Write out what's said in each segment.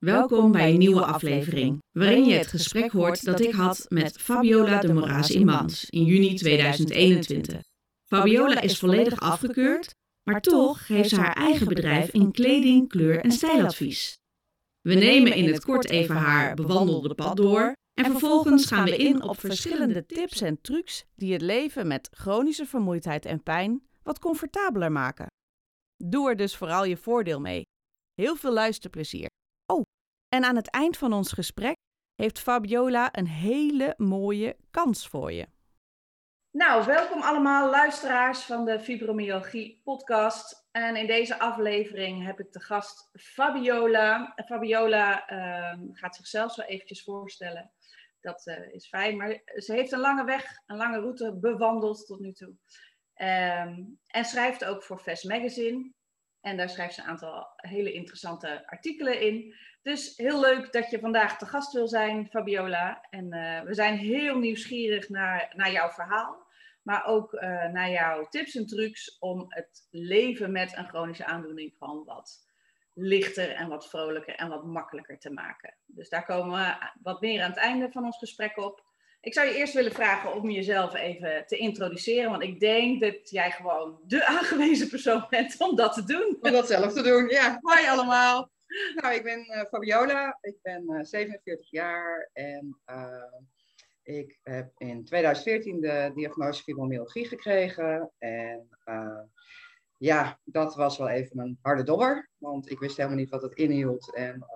Welkom bij een nieuwe aflevering, waarin je het gesprek hoort dat ik had met Fabiola de Moraes in Mans in juni 2021. Fabiola is volledig afgekeurd, maar toch heeft ze haar eigen bedrijf in kleding, kleur en stijladvies. We nemen in het kort even haar bewandelde pad door en vervolgens gaan we in op verschillende tips en trucs die het leven met chronische vermoeidheid en pijn wat comfortabeler maken. Doe er dus vooral je voordeel mee. Heel veel luisterplezier. En aan het eind van ons gesprek heeft Fabiola een hele mooie kans voor je. Nou, welkom allemaal luisteraars van de Fibromyalgie podcast. En in deze aflevering heb ik de gast Fabiola. Fabiola ehm, gaat zichzelf zo eventjes voorstellen. Dat eh, is fijn, maar ze heeft een lange weg, een lange route bewandeld tot nu toe. Ehm, en schrijft ook voor Fast Magazine. En daar schrijft ze een aantal hele interessante artikelen in. Dus heel leuk dat je vandaag te gast wil zijn, Fabiola. En uh, we zijn heel nieuwsgierig naar, naar jouw verhaal. Maar ook uh, naar jouw tips en trucs om het leven met een chronische aandoening gewoon wat lichter en wat vrolijker en wat makkelijker te maken. Dus daar komen we wat meer aan het einde van ons gesprek op. Ik zou je eerst willen vragen om jezelf even te introduceren, want ik denk dat jij gewoon de aangewezen persoon bent om dat te doen. Om dat zelf te doen, ja. Hoi allemaal. Nou, ik ben uh, Fabiola, ik ben uh, 47 jaar en uh, ik heb in 2014 de diagnose fibromyalgie gekregen. En ja, dat was wel even een harde dobber, want ik wist helemaal niet wat het inhield. En,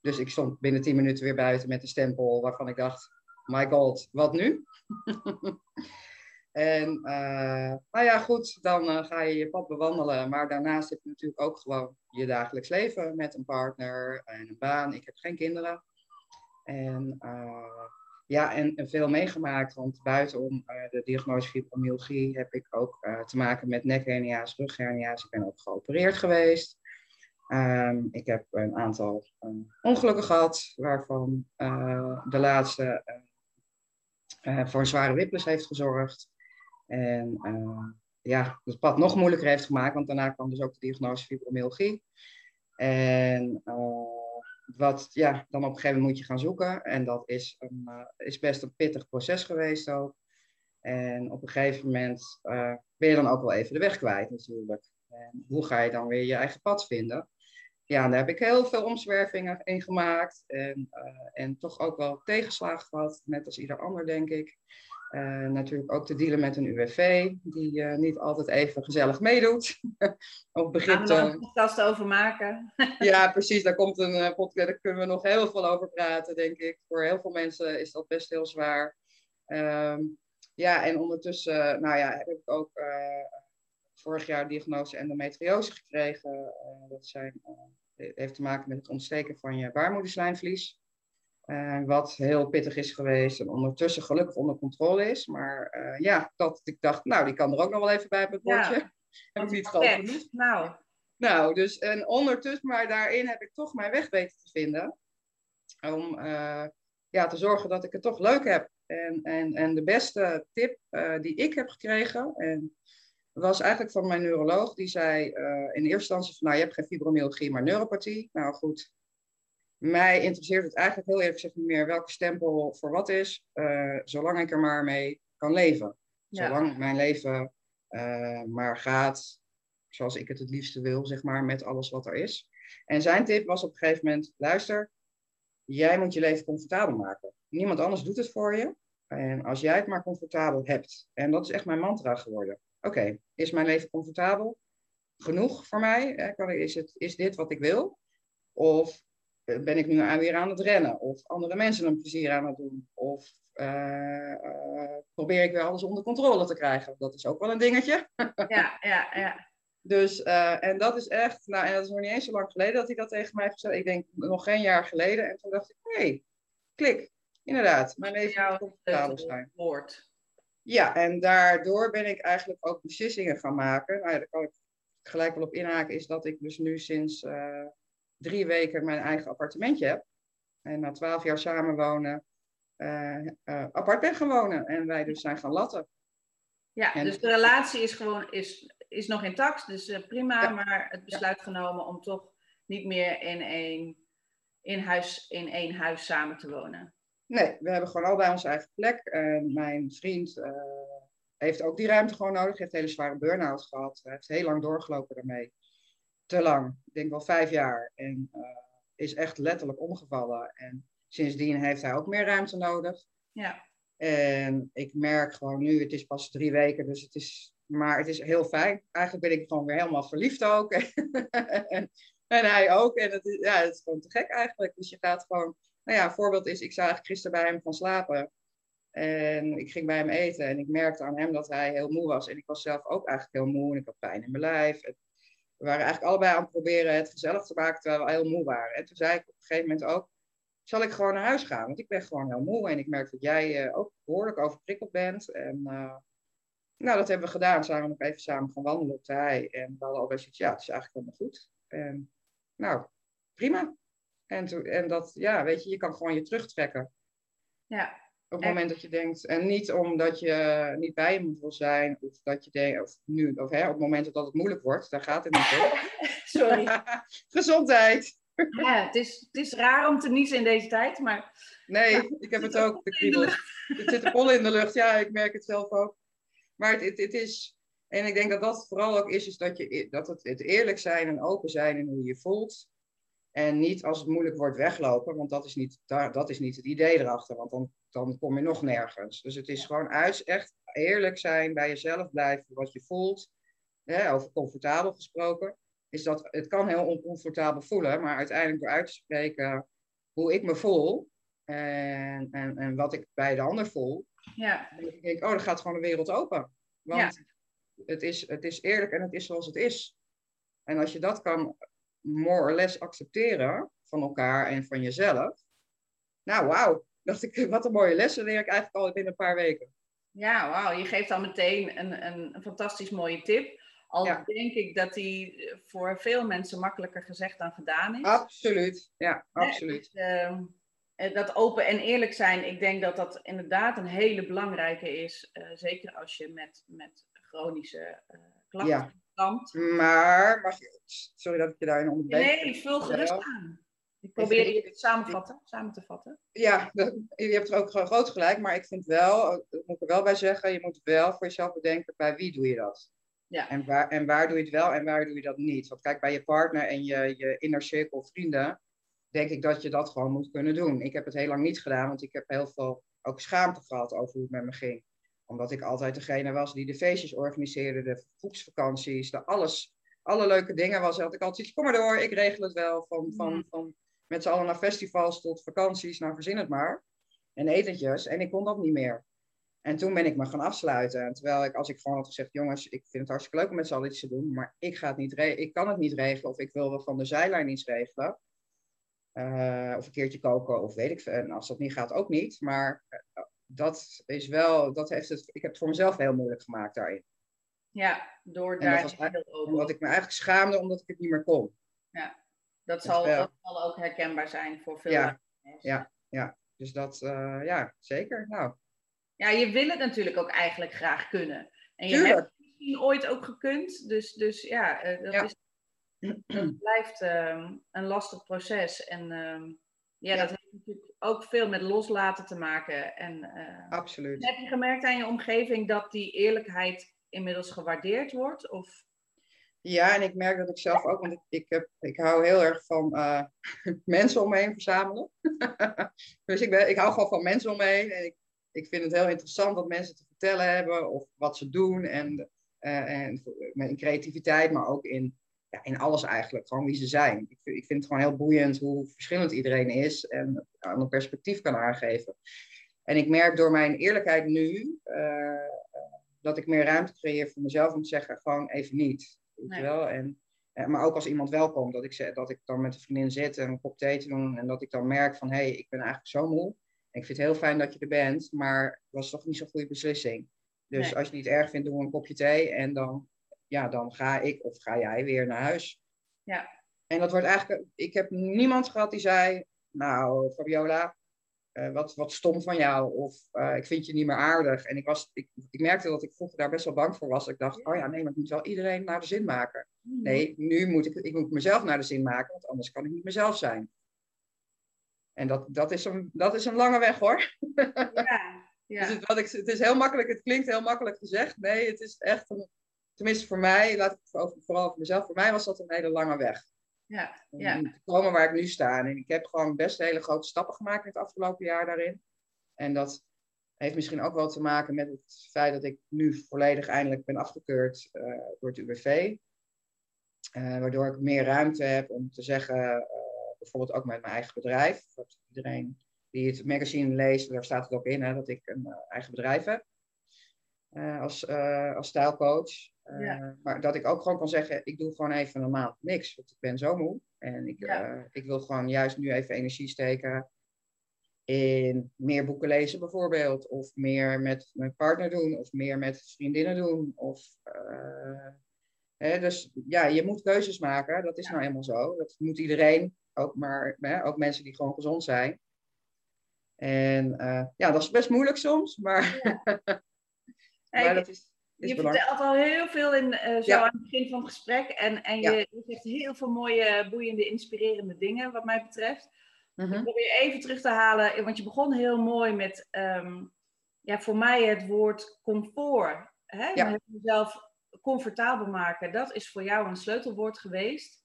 dus ik stond binnen 10 minuten weer buiten met een stempel waarvan ik dacht, my god, wat nu? en uh, nou ja, goed, dan uh, ga je je pad bewandelen. Maar daarnaast heb je natuurlijk ook gewoon je dagelijks leven met een partner en een baan. Ik heb geen kinderen. En uh, ja, en, veel meegemaakt, want buitenom de diagnose fibromyalgie heb ik ook te maken met nekhernia's, rughernia's. Ik ben ook geopereerd geweest. Um, ik heb een aantal ongelukken gehad, waarvan de laatste voor een zware whiplash heeft gezorgd. En uh, ja, het pad nog moeilijker heeft gemaakt, want daarna kwam dus ook de diagnose fibromyalgie. En wat, ja, dan op een gegeven moment moet je gaan zoeken. En dat is, een, is best een pittig proces geweest ook. En op een gegeven moment ben je dan ook wel even de weg kwijt natuurlijk. En hoe ga je dan weer je eigen pad vinden? ja, daar heb ik heel veel omzwervingen in gemaakt. En, en toch ook wel tegenslagen gehad, net als ieder ander, denk ik. Uh, natuurlijk ook te dealen met een UWV, die uh, niet altijd even gezellig meedoet. Op begrip te... een podcast over maken. ja, precies. Daar komt een podcast, daar kunnen we nog heel veel over praten, denk ik. Voor heel veel mensen is dat best heel zwaar. Um, ja, en ondertussen, nou ja, heb ik ook vorig jaar diagnose endometriose gekregen. dat zijn heeft te maken met het ontsteken van je baarmoederslijmvlies. Uh, wat heel pittig is geweest en ondertussen gelukkig onder controle is. Maar uh, ja, dat ik dacht, nou, die kan er ook nog wel even bij op het bordje. Ja, heb ik niet groot Nou. Nou, dus en ondertussen, maar daarin heb ik toch mijn weg weten te vinden. Om uh, ja, te zorgen dat ik het toch leuk heb. En, en, en de beste tip die ik heb gekregen, en was eigenlijk van mijn neuroloog. Die zei in eerste instantie van, nou, je hebt geen fibromyalgie, maar neuropathie. Nou goed, mij interesseert het eigenlijk heel eerlijk gezegd niet meer welke stempel voor wat is, uh, zolang ik er maar mee kan leven. Ja. Zolang mijn leven uh, maar gaat zoals ik het het liefste wil, zeg maar, met alles wat er is. En zijn tip was op een gegeven moment, luister, jij moet je leven comfortabel maken. Niemand anders doet het voor je. En als jij het maar comfortabel hebt, en dat is echt mijn mantra geworden. Oké, is mijn leven comfortabel? Genoeg voor mij? Is, het, is dit wat ik wil? Of eh, ben ik nu weer aan het rennen? Of andere mensen een plezier aan het doen? Of uh, uh, probeer ik weer alles onder controle te krijgen? Dat is ook wel een dingetje. ja, ja, ja. Dus, uh, en dat is echt, nou, en dat is nog niet eens zo lang geleden dat hij dat tegen mij heeft gezegd. Ik denk nog geen jaar geleden. En toen dacht ik, hé, hey, klik. Inderdaad, mijn leven moet comfortabel zijn. Woord. Ja, en daardoor ben ik eigenlijk ook beslissingen gaan maken. Nou ja, daar kan ik gelijk wel op inhaken, is dat ik dus nu sinds uh, drie weken mijn eigen appartementje heb. En na twaalf jaar samenwonen uh, uh, apart ben gaan wonen. En wij dus zijn gaan latten. Ja, en, dus de relatie is gewoon is, is nog intact, dus prima, ja. maar het besluit ja. genomen om toch niet meer in één, in, huis, in één huis samen te wonen. Nee, we hebben gewoon al bij onze eigen plek. En mijn vriend heeft ook die ruimte gewoon nodig. Hij heeft een hele zware burn-out gehad. Hij heeft heel lang doorgelopen daarmee. Te lang. Ik denk wel vijf jaar. En uh, is echt letterlijk omgevallen. En sindsdien heeft hij ook meer ruimte nodig. Ja. En ik merk gewoon nu, het is pas drie weken, dus het is, maar het is heel fijn. Eigenlijk ben ik gewoon weer helemaal verliefd ook. en, en hij ook. En het is, ja, het is gewoon te gek eigenlijk. Dus je gaat gewoon nou ja, een voorbeeld is, ik eigenlijk gisteren bij hem van slapen. En ik ging bij hem eten en ik merkte aan hem dat hij heel moe was. En ik was zelf ook eigenlijk heel moe en ik had pijn in mijn lijf. En we waren eigenlijk allebei aan het proberen het gezellig te maken terwijl we heel moe waren. En toen zei ik op een gegeven moment ook, zal ik gewoon naar huis gaan? Want ik ben gewoon heel moe en ik merk dat jij uh, ook behoorlijk overprikkeld bent. En uh, nou, dat hebben we gedaan. Zijn we nog even samen gaan wandelen op de hei. En we hadden al best ja, het is eigenlijk helemaal goed. En nou, prima. En, en dat, ja, weet je, je kan gewoon je terugtrekken. Ja. Op het moment dat je denkt, en niet omdat je niet bij je moet wil zijn, of dat je denkt, of nu, of hè, op het moment dat het moeilijk wordt, daar gaat het niet om. Sorry. Gezondheid. Ja, het is, het is raar om te niezen in deze tijd, maar... Nee, ik heb het ook, de. Het zit vol in de lucht, ja, ik merk het zelf ook. Maar het, het, het, is, en ik denk dat dat vooral ook is, is dat, je, dat het, het eerlijk zijn en open zijn in hoe je je voelt. En niet als het moeilijk wordt weglopen, want dat is niet, dat is niet het idee erachter, want dan, dan kom je nog nergens. Dus het is gewoon uit, echt eerlijk zijn, bij jezelf blijven, wat je voelt. Hè, over comfortabel gesproken, is dat het kan heel oncomfortabel voelen, maar uiteindelijk door uit te spreken hoe ik me voel en, en, en wat ik bij de ander voel, ja. dan denk ik, oh, dan gaat gewoon de wereld open. Want ja. het, is, het is eerlijk en het is zoals het is. En als je dat kan more or less accepteren van elkaar en van jezelf. Nou, wauw. Dacht ik, wat een mooie lessen leer ik eigenlijk al binnen een paar weken. Ja, wauw. Je geeft al meteen een, een, fantastisch mooie tip. Al ja. denk ik dat die voor veel mensen makkelijker gezegd dan gedaan is. Absoluut, ja, absoluut. Dus, uh, dat open en eerlijk zijn, ik denk dat dat inderdaad een hele belangrijke is. Uh, zeker als je met, met chronische uh, klachten Maar, mag je, sorry dat ik je daarin onderbreek. Nee, vul gerust aan. Ik probeer je het samenvatten, samen te vatten. Ja, je hebt er ook groot gelijk, maar ik vind wel, dat moet ik er wel bij zeggen, je moet wel voor jezelf bedenken bij wie doe je dat. Ja. En, waar, en waar doe je het wel en waar doe je dat niet. Want kijk, bij je partner en je, je inner cirkel vrienden, denk ik dat je dat gewoon moet kunnen doen. Ik heb het heel lang niet gedaan, want ik heb heel veel ook schaamte gehad over hoe het met me ging omdat ik altijd degene was die de feestjes organiseerde, de groepsvakanties, de alles. Alle leuke dingen was, had ik altijd iets, kom maar door, ik regel het wel. Van, van, van met z'n allen naar festivals tot vakanties, nou verzin het maar. En etentjes. En ik kon dat niet meer. En toen ben ik me gaan afsluiten. En terwijl ik, als ik gewoon had gezegd, jongens, ik vind het hartstikke leuk om met z'n allen iets te doen, maar ik, ga het niet ik kan het niet regelen of ik wil wel van de zijlijn iets regelen. Uh, of een keertje koken of weet ik veel. En als dat niet gaat, ook niet. Maar dat is wel, dat heeft het, ik heb het voor mezelf heel moeilijk gemaakt daarin. Ja, door daar heel open. Omdat ik me eigenlijk schaamde omdat ik het niet meer kon. Ja, dat, zal, dat zal ook herkenbaar zijn voor veel ja, ja, ja, dus dat, uh, ja, zeker. Nou. Ja, je wil het natuurlijk ook eigenlijk graag kunnen. En je Tuurlijk. hebt het misschien ooit ook gekund, dus, dus ja, uh, dat, ja. Is, dat blijft uh, een lastig proces. En ja, ja, dat heeft natuurlijk ook veel met loslaten te maken. En, uh, Absoluut. Heb je gemerkt aan je omgeving dat die eerlijkheid inmiddels gewaardeerd wordt? Of? Ja, en ik merk dat ik zelf ook, want ik, ik, heb, ik hou heel erg van uh, mensen om me heen verzamelen. dus ik, ben, ik hou gewoon van mensen om me heen. En ik, ik vind het heel interessant wat mensen te vertellen hebben of wat ze doen. En, uh, en in creativiteit, maar ook in, ja, in alles eigenlijk. Gewoon wie ze zijn. Ik, ik vind het gewoon heel boeiend hoe verschillend iedereen is en een perspectief kan aangeven. En ik merk door mijn eerlijkheid nu uh, dat ik meer ruimte creëer voor mezelf om te zeggen, gewoon even niet. Weet je wel? En, uh, maar ook als iemand welkomt, dat ik, dat ik dan met een vriendin zit en een kop thee te doen en dat ik dan merk van, hé, hey, ik ben eigenlijk zo moe. Ik vind het heel fijn dat je er bent, maar het was toch niet zo'n goede beslissing. Dus nee. als je het niet erg vindt, doe een kopje thee en dan, ja, dan ga ik of ga jij weer naar huis. Ja. En dat wordt eigenlijk, ik heb niemand gehad die zei, nou Fabiola, uh, wat, wat stom van jou of uh, ik vind je niet meer aardig. En ik, was, ik, ik merkte dat ik vroeger daar best wel bang voor was. Ik dacht, oh ja, nee, maar ik moet wel iedereen naar de zin maken. Mhm. Nee, nu moet ik, ik moet mezelf naar de zin maken, want anders kan ik niet mezelf zijn. En dat, dat, is, een, dat is een lange weg hoor. Ja, ja. dus het, wat ik, het is heel makkelijk, het klinkt heel makkelijk gezegd. Nee, het is echt, een, tenminste voor mij, laat ik het over, vooral voor mezelf, voor mij was dat een hele lange weg. Ja, ja. Om te komen waar ik nu sta. En ik heb gewoon best hele grote stappen gemaakt in het afgelopen jaar daarin. En dat heeft misschien ook wel te maken met het feit dat ik nu volledig eindelijk ben afgekeurd uh, door het UWV. Uh, waardoor ik meer ruimte heb om te zeggen, uh, bijvoorbeeld ook met mijn eigen bedrijf. Dat iedereen die het magazine leest, daar staat het ook in hè, dat ik een eigen bedrijf heb. als, als stijlcoach. Ja. Maar dat ik ook gewoon kan zeggen, ik doe gewoon even maand niks. Want ik ben zo moe. En ik, Ja. uh, ik wil gewoon juist nu even energie steken in meer boeken lezen bijvoorbeeld. Of meer met mijn partner doen. Of meer met vriendinnen doen. Of, uh, hè, dus ja, je moet keuzes maken. Dat is nou eenmaal zo. Dat moet iedereen. Ook, maar, hè, ook mensen die gewoon gezond zijn. En ja, dat is best moeilijk soms. Maar, maar dat is je belangrijk. vertelt al heel veel in, uh, zo Ja. aan het begin van het gesprek. En, en Ja. je, je zegt heel veel mooie, boeiende, inspirerende dingen, wat mij betreft. Mhm. Ik probeer even terug te halen, want je begon heel mooi met, ehm, ja, voor mij het woord comfort. Hè? Ja. Jezelf comfortabel maken, dat is voor jou een sleutelwoord geweest.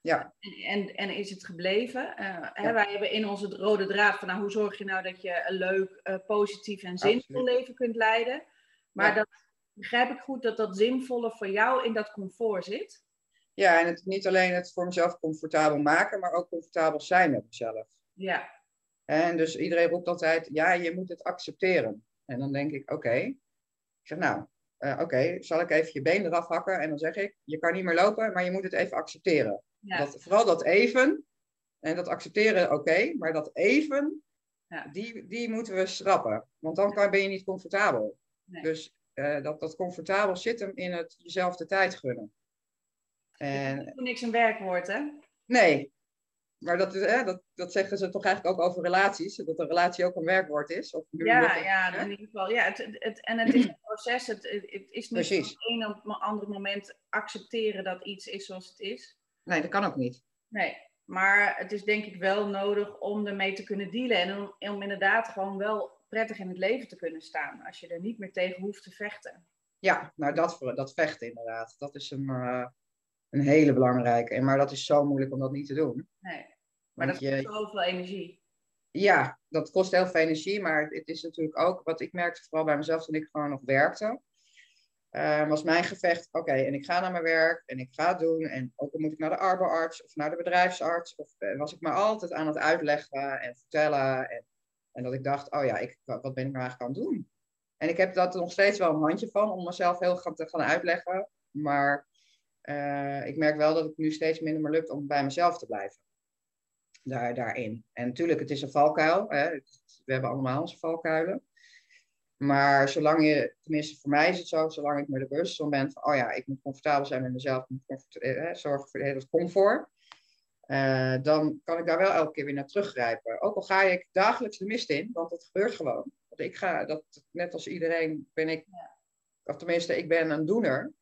Ja. En, en, en is het gebleven? Eh, hè, Ja. wij hebben in onze rode draad van, nou, hoe zorg je nou dat je een leuk, eh, positief en zinvol Absoluut. leven kunt leiden? Maar Ja. dat begrijp ik goed dat dat zinvolle voor jou in dat comfort zit. Ja, en het, niet alleen het voor mezelf comfortabel maken, maar ook comfortabel zijn met mezelf. Ja, En dus iedereen roept altijd, ja, je moet het accepteren. En dan denk ik, oké. Ik zeg, nou, eh, oké, zal ik even je been eraf hakken? En dan zeg ik, je kan niet meer lopen, maar je moet het even accepteren. ja, Dat, vooral dat even, en dat accepteren, oké, maar dat even, Ja. die, die moeten we schrappen. Want dan kan, ben je niet comfortabel. Nee. Dus eh, dat, dat comfortabel zit hem in het jezelf de tijd gunnen. En voor niks een werkwoord, hè? Nee, maar dat, is, hè, dat, dat zeggen ze toch eigenlijk ook over relaties. Dat een relatie ook een werkwoord is. Of Ja, dat- ja, hè? in ieder geval. Ja, het, het, en het is een proces. Het, het het is niet op een of ander moment accepteren dat iets is zoals het is. Nee, dat kan ook niet. Nee, maar het is denk ik wel nodig om ermee te kunnen dealen. En om, om inderdaad gewoon wel prettig in het leven te kunnen staan. Als je er niet meer tegen hoeft te vechten. Ja, nou dat, dat vechten inderdaad. Dat is een, eh, een hele belangrijke. En Maar dat is zo moeilijk om dat niet te doen. Nee. Maar Want dat je, kost zoveel energie. ja, dat kost heel veel energie. Maar het is natuurlijk ook, wat ik merkte vooral bij mezelf toen ik gewoon nog werkte. eh, was mijn gevecht, oké, en ik ga naar mijn werk en ik ga het doen. En ook al moet ik naar de arbeidsarts of naar de bedrijfsarts. Of eh, was ik maar altijd aan het uitleggen en vertellen. En, en dat ik dacht, oh ja, ik, wat ben ik nou eigenlijk aan het doen? En ik heb dat nog steeds wel een handje van om mezelf heel gaan te gaan uitleggen. Maar eh, ik merk wel dat het nu steeds minder lukt om bij mezelf te blijven. Daar, daarin. En natuurlijk, het is een valkuil. Hè? We hebben allemaal onze valkuilen. Maar zolang je, tenminste voor mij is het zo, zolang ik me er bewust van ben van, oh ja, ik moet comfortabel zijn met mezelf, ik moet eh, zorgen voor hele comfort, eh, dan kan ik daar wel elke keer weer naar teruggrijpen. Ook al ga ik dagelijks de mist in, want dat gebeurt gewoon. Want ik ga, dat, net als iedereen ben ik, of tenminste, ik ben een doener.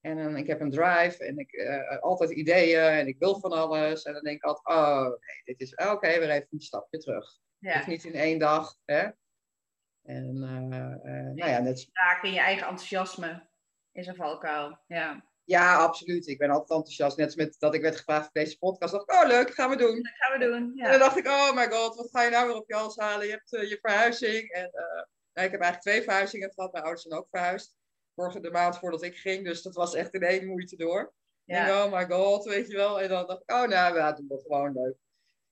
En ik heb een drive en ik eh, altijd ideeën en ik wil van alles. En dan denk ik altijd, oh nee, dit is, oké, weer even een stapje terug. Ja. Hoeft niet in één dag. Hè? En eh, nou ja, net, Raken in je eigen enthousiasme is een valkuil. Ja. Ja, absoluut. Ik ben altijd enthousiast. Net als met dat ik werd gevraagd voor deze podcast. dacht ik, oh leuk, gaan we doen. Dat gaan we doen, ja. En dan dacht ik, oh my god, wat ga je nou weer op je hals halen? Je hebt uh, je verhuizing. En uh, ik heb eigenlijk twee verhuizingen gehad. Mijn ouders zijn ook verhuisd. Vorige de maand voordat ik ging. Dus dat was echt in één moeite door. Ja. En oh my god, weet je wel. En dan dacht ik, oh nou, ja, doen dat gewoon leuk.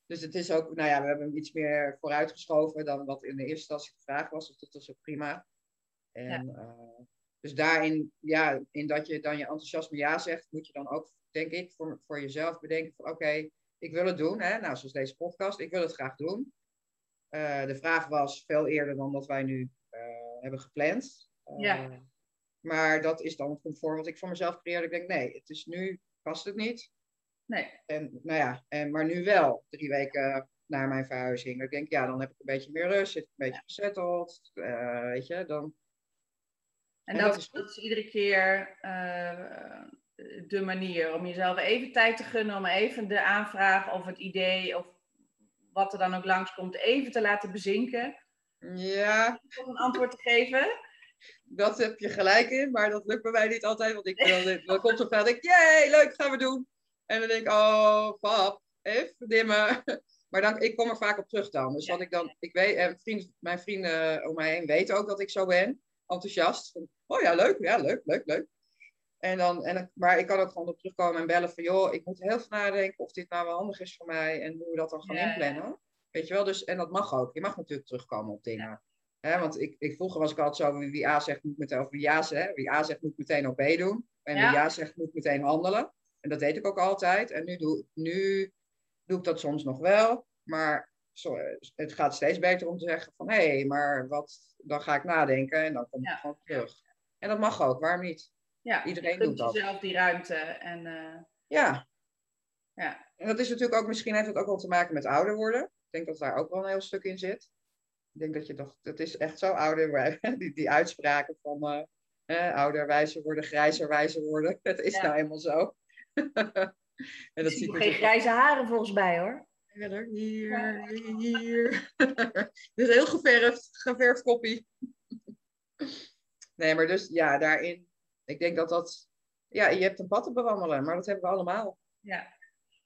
Dus het is ook, nou ja, we hebben hem iets meer vooruitgeschoven dan wat in de eerste instantie gevraagd was. Dus dat was ook prima. En ja. uh, dus daarin, ja, in dat je dan je enthousiasme ja zegt, moet je dan ook, denk ik, voor, voor jezelf bedenken van oké, ik wil het doen. Hè? Nou, zoals deze podcast, ik wil het graag doen. Uh, de vraag was veel eerder dan dat wij nu uh, hebben gepland. ja. Maar dat is dan conform wat ik voor mezelf creëerde. Ik denk, nee, het is nu, past het niet. Nee. En, nou ja, en, maar nu wel, drie weken na mijn verhuizing. Ik denk, ja, dan heb ik een beetje meer rust, zit ik een beetje gezetteld. Uh, weet je, dan... En, en dat, dat, is, dat, is, iedere keer uh, de manier om jezelf even tijd te gunnen, om even de aanvraag of het idee of wat er dan ook langskomt, even te laten bezinken. Ja. Om een antwoord te geven. Dat heb je gelijk in, maar dat lukt bij mij niet altijd. Want ik, dan, dan komt er vraag, denk ik, jee, leuk, gaan we doen. En dan denk ik, oh, pap, even dimmen. Maar dan, ik kom er vaak op terug dan. Dus wat ik dan, ik weet, en vriend, mijn vrienden om mij heen weten ook dat ik zo ben. Enthousiast. Oh ja, leuk, ja, leuk, leuk, leuk. En dan, en, maar ik kan ook gewoon op terugkomen en bellen van, joh, ik moet heel veel nadenken of dit nou wel handig is voor mij en hoe we dat dan gaan ja. inplannen. Weet je wel, dus, en dat mag ook. Je mag natuurlijk terugkomen op dingen. Ja. want ik, ik, vroeger was ik altijd zo, wie A zegt moet meteen, of wie, ja, zegt, wie A zegt moet meteen op B doen. En wie Ja zegt moet meteen handelen. En dat deed ik ook altijd. En nu doe, nu doe ik dat soms nog wel. Maar sorry, het gaat steeds beter om te zeggen van... hé, hey, maar wat, dan ga ik nadenken en dan kom ik gewoon terug. En dat mag ook, waarom niet? Ja, Iedereen doet dat. jezelf die ruimte. En, uh... Ja. ja. En dat is natuurlijk ook, misschien heeft het ook wel te maken met ouder worden. Ik denk dat daar ook wel een heel stuk in zit. Ik denk dat je toch, het is echt zo ouder, die, die uitspraken van uh, eh, ouder wijzer worden, grijzer wijzer worden. Het is ja. nou eenmaal zo. en dat ziet geen grijze haren volgens mij hoor. Verder, hier, hier. dus heel geverfd, geverfd koppie. Nee, maar dus ja, daarin, ik denk dat dat, ja, je hebt een pad te bewandelen, maar dat hebben we allemaal. Ja,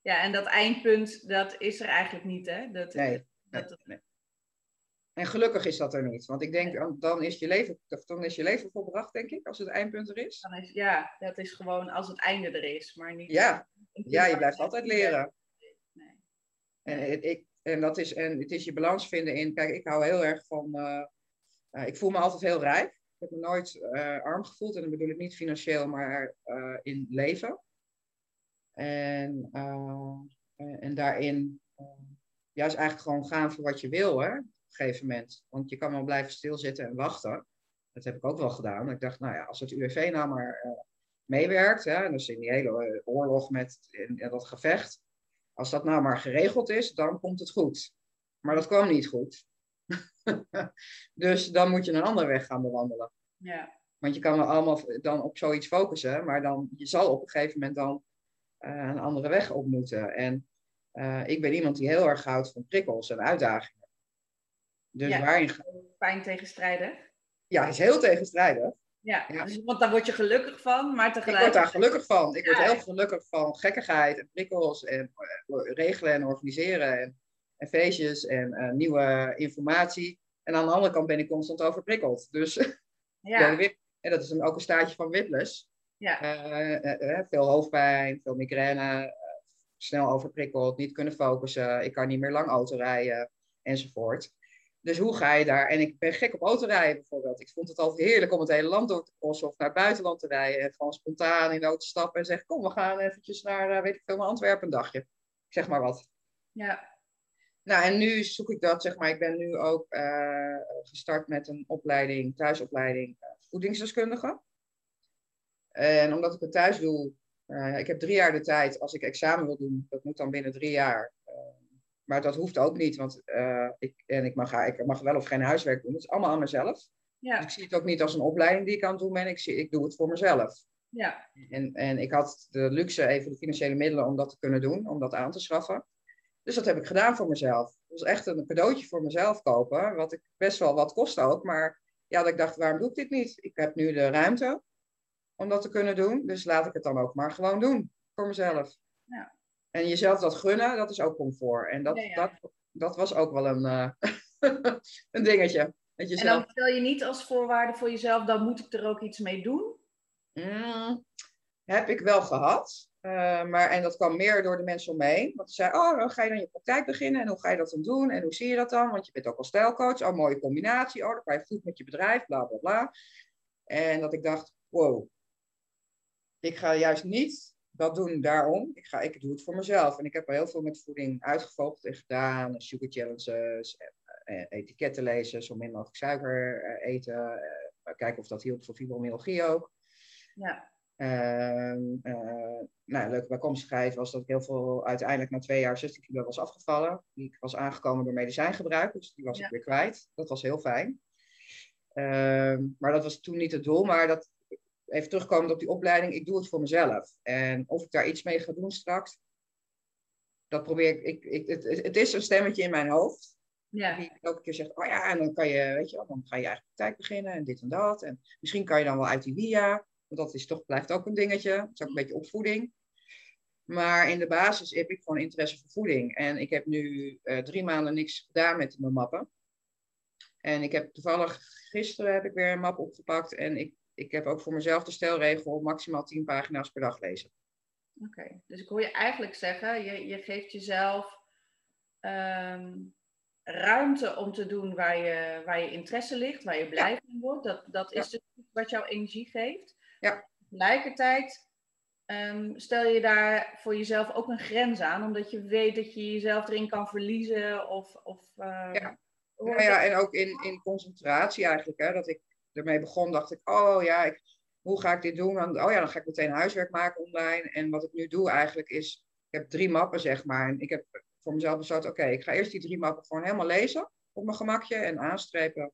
ja en dat eindpunt, dat is er eigenlijk niet, hè? Dat, nee, dat, nee. En gelukkig is dat er niet. Want ik denk, dan is je leven, dan is je leven volbracht, denk ik, als het eindpunt er is. Dan is ja, dat is gewoon als het einde er is, maar niet... Ja, ja je blijft altijd leren. Nee. En, ik, en, dat is, en het is je balans vinden in... Kijk, ik hou heel erg van... Uh, uh, ik voel me altijd heel rijk. Heb me nooit uh, arm gevoeld. En dan bedoel ik niet financieel, maar in leven. En, en daarin... ja, is eigenlijk gewoon gaan voor wat je wil, hè een gegeven moment. Want je kan wel blijven stilzitten en wachten. Dat heb ik ook wel gedaan. Ik dacht, nou ja, als het UWV nou maar meewerkt, hè, dus in die hele eh, oorlog met in dat gevecht, als dat nou maar geregeld is, dan komt het goed. Maar dat kwam niet goed. dus dan moet je een andere weg gaan bewandelen. Ja. Want je kan wel allemaal dan op zoiets focussen, maar dan, je zal op een gegeven moment dan uh, een andere weg op moeten. En uh, ik ben iemand die heel erg houdt van prikkels en uitdagingen. Dus ja, waarin... Fijn tegenstrijdig. Ja, is heel tegenstrijdig. Ja, ja. Dus, want daar word je gelukkig van, maar tegelijk... Ik word daar gelukkig van. Ik word heel gelukkig van gekkigheid en prikkels en uh, regelen en organiseren en, en feestjes en uh, nieuwe informatie. En aan de andere kant ben ik constant overprikkeld. Dus ja. en dat is ook een staartje van Whiplash. Ja. Uh, veel hoofdpijn, veel migraine, snel overprikkeld, niet kunnen focussen, ik kan niet meer lang auto rijden enzovoort. Dus hoe ga je daar? En ik ben gek op autorijden bijvoorbeeld. Ik vond het altijd heerlijk om het hele land door te crossen of naar het buitenland te rijden. En gewoon spontaan in de auto stappen en zeggen: Kom, we gaan eventjes naar, weet ik veel, naar Antwerpen een dagje. Ik zeg maar wat. Ja. Nou, en nu zoek ik dat, zeg maar. Ik ben nu ook uh, gestart met een opleiding, thuisopleiding uh, voedingsdeskundige. En omdat ik het thuis doe, ik heb drie jaar de tijd als ik examen wil doen. Dat moet dan binnen drie jaar. Maar dat hoeft ook niet, want uh, ik, en ik, mag, ik mag wel of geen huiswerk doen. Het is allemaal aan mezelf. Ja. Dus ik zie het ook niet als een opleiding die ik aan het doen ben. Ik, zie, ik doe het voor mezelf. Ja. En, en ik had de luxe, even de financiële middelen om dat te kunnen doen, om dat aan te schaffen. Dus dat heb ik gedaan voor mezelf. Het was echt een cadeautje voor mezelf kopen, wat ik best wel wat kost ook. Maar ja, dat ik dacht, waarom doe ik dit niet? Ik heb nu de ruimte. om dat te kunnen doen. Dus laat ik het dan ook maar gewoon doen voor mezelf. Ja. En jezelf dat gunnen, dat is ook comfort. En dat, dat, dat was ook wel een, uh, een dingetje. En dan stel je niet als voorwaarde voor jezelf, dan moet ik er ook iets mee doen? Mm, heb ik wel gehad. Uh, maar, en dat kwam meer door de mensen om me heen. Want ze zeiden, oh, dan ga je dan je praktijk beginnen. En hoe ga je dat dan doen? En hoe zie je dat dan? Want je bent ook al stijlcoach. Oh, mooie combinatie. Oh, dan ga je goed met je bedrijf. Bla, bla, bla. En dat ik dacht, wow. Ik ga juist niet dat doen daarom. Ik, ga, ik doe het voor mezelf. En ik heb al heel veel met voeding uitgevolgd en gedaan. Sugar challenges, eh, etiketten lezen, zo min mogelijk suiker eh, eten. kijken of dat hielp voor fibromyalgie ook. Ja. Uh, uh, nou, leuke bijkomstigheid was dat ik heel veel uiteindelijk na twee jaar 16 kilo was afgevallen. Die was aangekomen door medicijngebruik, dus die was ik weer kwijt. Dat was heel fijn. Uh, maar dat was toen niet het doel. Maar dat, even terugkomend op die opleiding, ik doe het voor mezelf. En of ik daar iets mee ga doen straks, dat probeer ik. ik, ik het, het, is een stemmetje in mijn hoofd. Ja. Die elke keer zegt, oh ja, en dan kan je, weet je dan ga je eigen praktijk beginnen en dit en dat. En misschien kan je dan wel uit die via dat is toch, blijft ook een dingetje. Het is ook een beetje opvoeding. Maar in de basis heb ik gewoon interesse voor voeding. En ik heb nu uh, drie maanden niks gedaan met mijn mappen. En ik heb toevallig gisteren heb ik weer een map opgepakt. En ik, ik heb ook voor mezelf de stelregel maximaal tien pagina's per dag lezen. Oké, dus ik hoor je eigenlijk zeggen, je, je geeft jezelf um, ruimte om te doen waar je, waar je interesse ligt, waar je blij van wordt. Dat, dat is dus wat jouw energie geeft. Ja. Tegelijkertijd um, stel je daar voor jezelf ook een grens aan, omdat je weet dat je jezelf erin kan verliezen. Of, of, uh, ja. Ja, ja, en ook in, in concentratie eigenlijk. Hè, dat ik ermee begon, dacht ik, oh ja, ik, hoe ga ik dit doen? Dan, oh ja, dan ga ik meteen huiswerk maken online. En wat ik nu doe eigenlijk is, ik heb drie mappen zeg maar. En ik heb voor mezelf besloten, oké, ik ga eerst die drie mappen gewoon helemaal lezen op mijn gemakje en aanstrepen.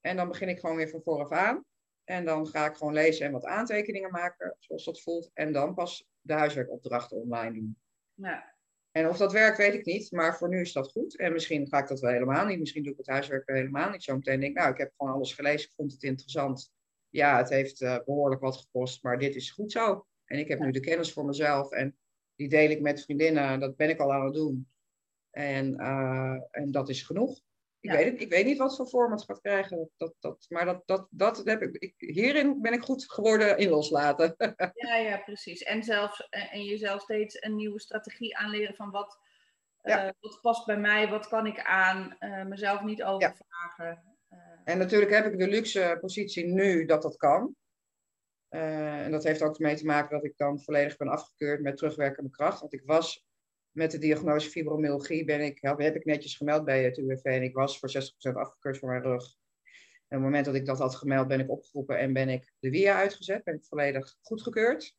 En dan begin ik gewoon weer van vooraf aan. En dan ga ik gewoon lezen en wat aantekeningen maken, zoals dat voelt. En dan pas de huiswerkopdrachten online doen. Ja. En of dat werkt, weet ik niet. Maar voor nu is dat goed. En misschien ga ik dat wel helemaal niet. Misschien doe ik het huiswerk wel helemaal niet. Zometeen denk ik, nou, ik heb gewoon alles gelezen. Ik vond het interessant. Ja, het heeft uh, behoorlijk wat gekost. Maar dit is goed zo. En ik heb nu de kennis voor mezelf. En die deel ik met vriendinnen. Dat ben ik al aan het doen. En, uh, en dat is genoeg. Ik, weet het, ik weet niet wat voor vorm het gaat krijgen. Dat, dat, maar dat, dat, dat heb ik, ik, hierin ben ik goed geworden in loslaten. ja, ja, precies. En, zelfs, en jezelf steeds een nieuwe strategie aanleren van wat, uh, wat past bij mij, wat kan ik aan, uh, mezelf niet overvragen. Uh, en natuurlijk heb ik de luxe positie nu dat dat kan. en dat heeft ook mee te maken dat ik dan volledig ben afgekeurd met terugwerkende kracht. Want ik was met de diagnose fibromyalgie ben ik, heb, ik netjes gemeld bij het UWV en ik was voor 60% afgekeurd voor mijn rug. En op het moment dat ik dat had gemeld, ben ik opgeroepen en ben ik de WIA uitgezet. Ben ik volledig goedgekeurd.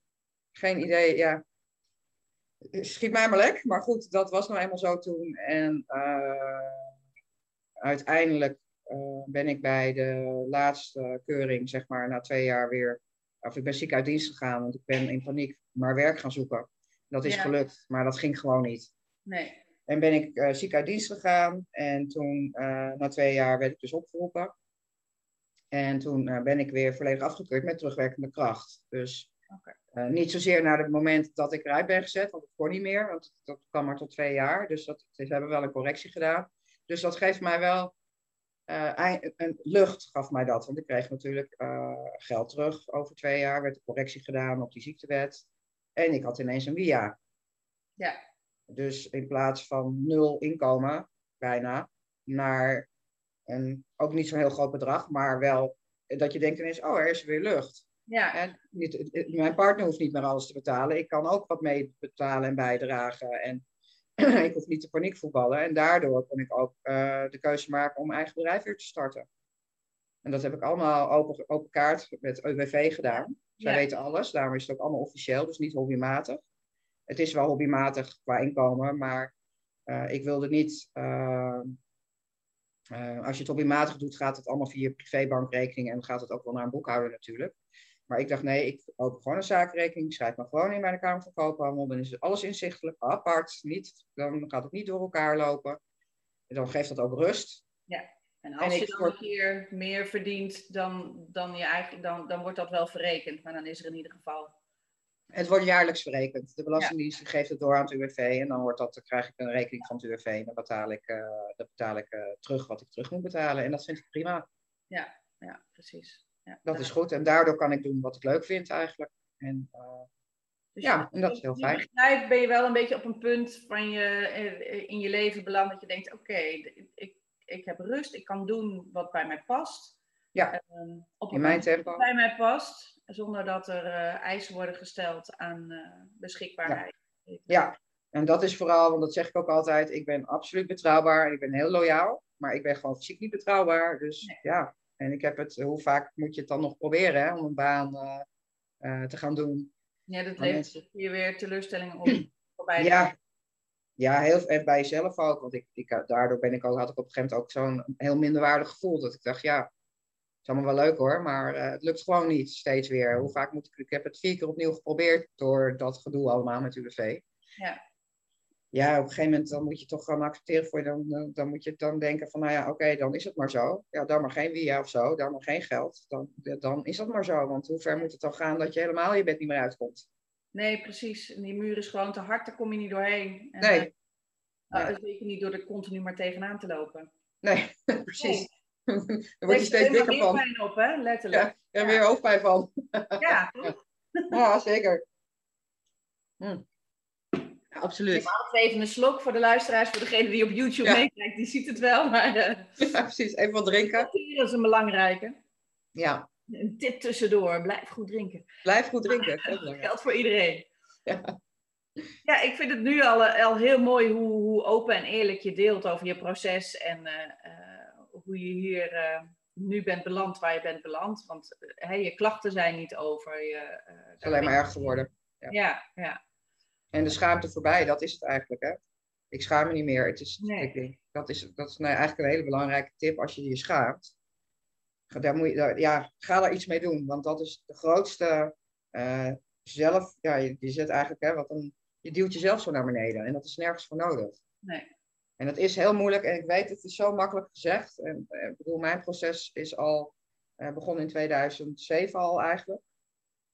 Geen idee, ja. Schiet mij maar lek. Maar goed, dat was nou eenmaal zo toen. En uh, uiteindelijk uh, ben ik bij de laatste keuring, zeg maar, na twee jaar weer... Of ik ben ziek uit dienst gegaan, want ik ben in paniek maar werk gaan zoeken. Dat is gelukt, maar dat ging gewoon niet. Nee. En ben ik uh, ziek uit dienst gegaan. En toen, uh, na twee jaar, werd ik dus opgeroepen. En toen uh, ben ik weer volledig afgekeurd met terugwerkende kracht. Dus okay. niet zozeer naar het moment dat ik eruit ben gezet, want het kon niet meer. Want dat kwam maar tot twee jaar. Dus dat, ze hebben wel een correctie gedaan. Dus dat geeft mij wel een lucht, gaf mij dat. Want ik kreeg natuurlijk geld terug over twee jaar. Werd de correctie gedaan op die ziektewet. En ik had ineens een via. Ja. Dus in plaats van nul inkomen, bijna, naar een, ook niet zo'n heel groot bedrag, maar wel dat je denkt ineens, oh, er is weer lucht. Ja. En niet, mijn partner hoeft niet meer alles te betalen. Ik kan ook wat mee betalen en bijdragen. En ik hoef niet te paniekvoetballen. En daardoor kon ik ook uh, de keuze maken om mijn eigen bedrijf weer te starten. En dat heb ik allemaal open, open kaart met UWV gedaan. Zij weten alles, daarom is het ook allemaal officieel, dus niet hobbymatig. Het is wel hobbymatig qua inkomen, maar uh, ik wilde niet. Uh, uh, als je het hobbymatig doet, gaat het allemaal via privébankrekening en dan gaat het ook wel naar een boekhouder natuurlijk. Maar ik dacht, nee, ik open gewoon een zakenrekening, schrijf me gewoon in bij de Kamer van Koophandel, dan is alles inzichtelijk, apart, niet, dan gaat het niet door elkaar lopen. En dan geeft dat ook rust. Ja. En als je dan een keer meer verdient dan, dan je eigen, dan, dan wordt dat wel verrekend. Maar dan is er in ieder geval het wordt jaarlijks verrekend. De Belastingdienst geeft het door aan het UWV en dan, wordt dat, dan krijg ik een rekening van het UWV en dan betaal ik, uh, dan betaal ik uh, terug wat ik terug moet betalen. En dat vind ik prima. Ja, ja precies. Ja, dat is goed en daardoor kan ik doen wat ik leuk vind eigenlijk. En, uh, dus ja, en dat is heel fijn. Begrijp, ben je wel een beetje op een punt van je, in je leven beland dat je denkt, oké, okay, ik, ik heb rust, ik kan doen wat bij mij past. Ja, um, op in mijn tempo. bij mij past, zonder dat er uh, eisen worden gesteld aan uh, beschikbaarheid. Ja. ja. en dat is vooral, want dat zeg ik ook altijd, ik ben absoluut betrouwbaar en ik ben heel loyaal, maar ik ben gewoon fysiek niet betrouwbaar. Dus ja, en ik heb het, hoe vaak moet je het dan nog proberen hè, om een baan uh, te gaan doen? Ja, dat levert je weer teleurstellingen op. Voorbij ja, ja, heel en bij jezelf ook. Want ik, ik, daardoor ben ik ook, had ik op een gegeven moment ook zo'n heel minderwaardig gevoel. Dat ik dacht, ja, is allemaal wel leuk hoor, maar uh, het lukt gewoon niet steeds weer. Hoe vaak moet ik, ik heb het vier keer opnieuw geprobeerd door dat gedoe allemaal met UWV. Ja. Ja, op een gegeven moment dan moet je toch gaan accepteren voor je, dan, dan moet je dan denken van, nou ja, oké, dan is het maar zo. Ja, dan maar geen via of zo, dan maar geen geld. Dan, dan is dat maar zo, want hoe ver moet het dan gaan dat je helemaal je bed niet meer uitkomt? Nee, precies. En die muur is gewoon te hard, daar kom je niet doorheen. En, nee. Uh. Zeker niet door er continu maar tegenaan te lopen. Nee, precies. Daar word je steeds dikker van. Er pijn op, hè? Letterlijk. Ja, ja. weer hoofdpijn van. Ja, Ja, zeker. Hm. Ja, absoluut. Ik haal even een slok voor de luisteraars, voor degene die op YouTube meekijkt, die ziet het wel. Maar, uh, ja, precies. Even wat drinken. Dat is een belangrijke. Ja. Een tip tussendoor, blijf goed drinken. Blijf goed drinken. Dat geldt voor iedereen. Ja. Ja, ik vind het nu al, al heel mooi hoe, hoe open en eerlijk je deelt over je proces en uh, hoe je hier uh, nu bent beland waar je bent beland. Want je klachten zijn niet over. Je, uh, het is alleen maar erg geworden. Ja. ja. Ja, En de schaamte voorbij, dat is het eigenlijk. Hè? Ik schaam me niet meer. Het is, nee. ik denk, dat is, dat is nou eigenlijk een hele belangrijke tip als je je schaamt. Daar moet je, daar, ja, ga daar iets mee doen. Want dat is de grootste zelf. Ja, je, je zet eigenlijk, hè, wat een, je duwt jezelf zo naar beneden. En dat is nergens voor nodig. Nee. En dat is heel moeilijk en ik weet, het is zo makkelijk gezegd. En, eh, ik bedoel, mijn proces is al uh, begonnen in 2007 al eigenlijk.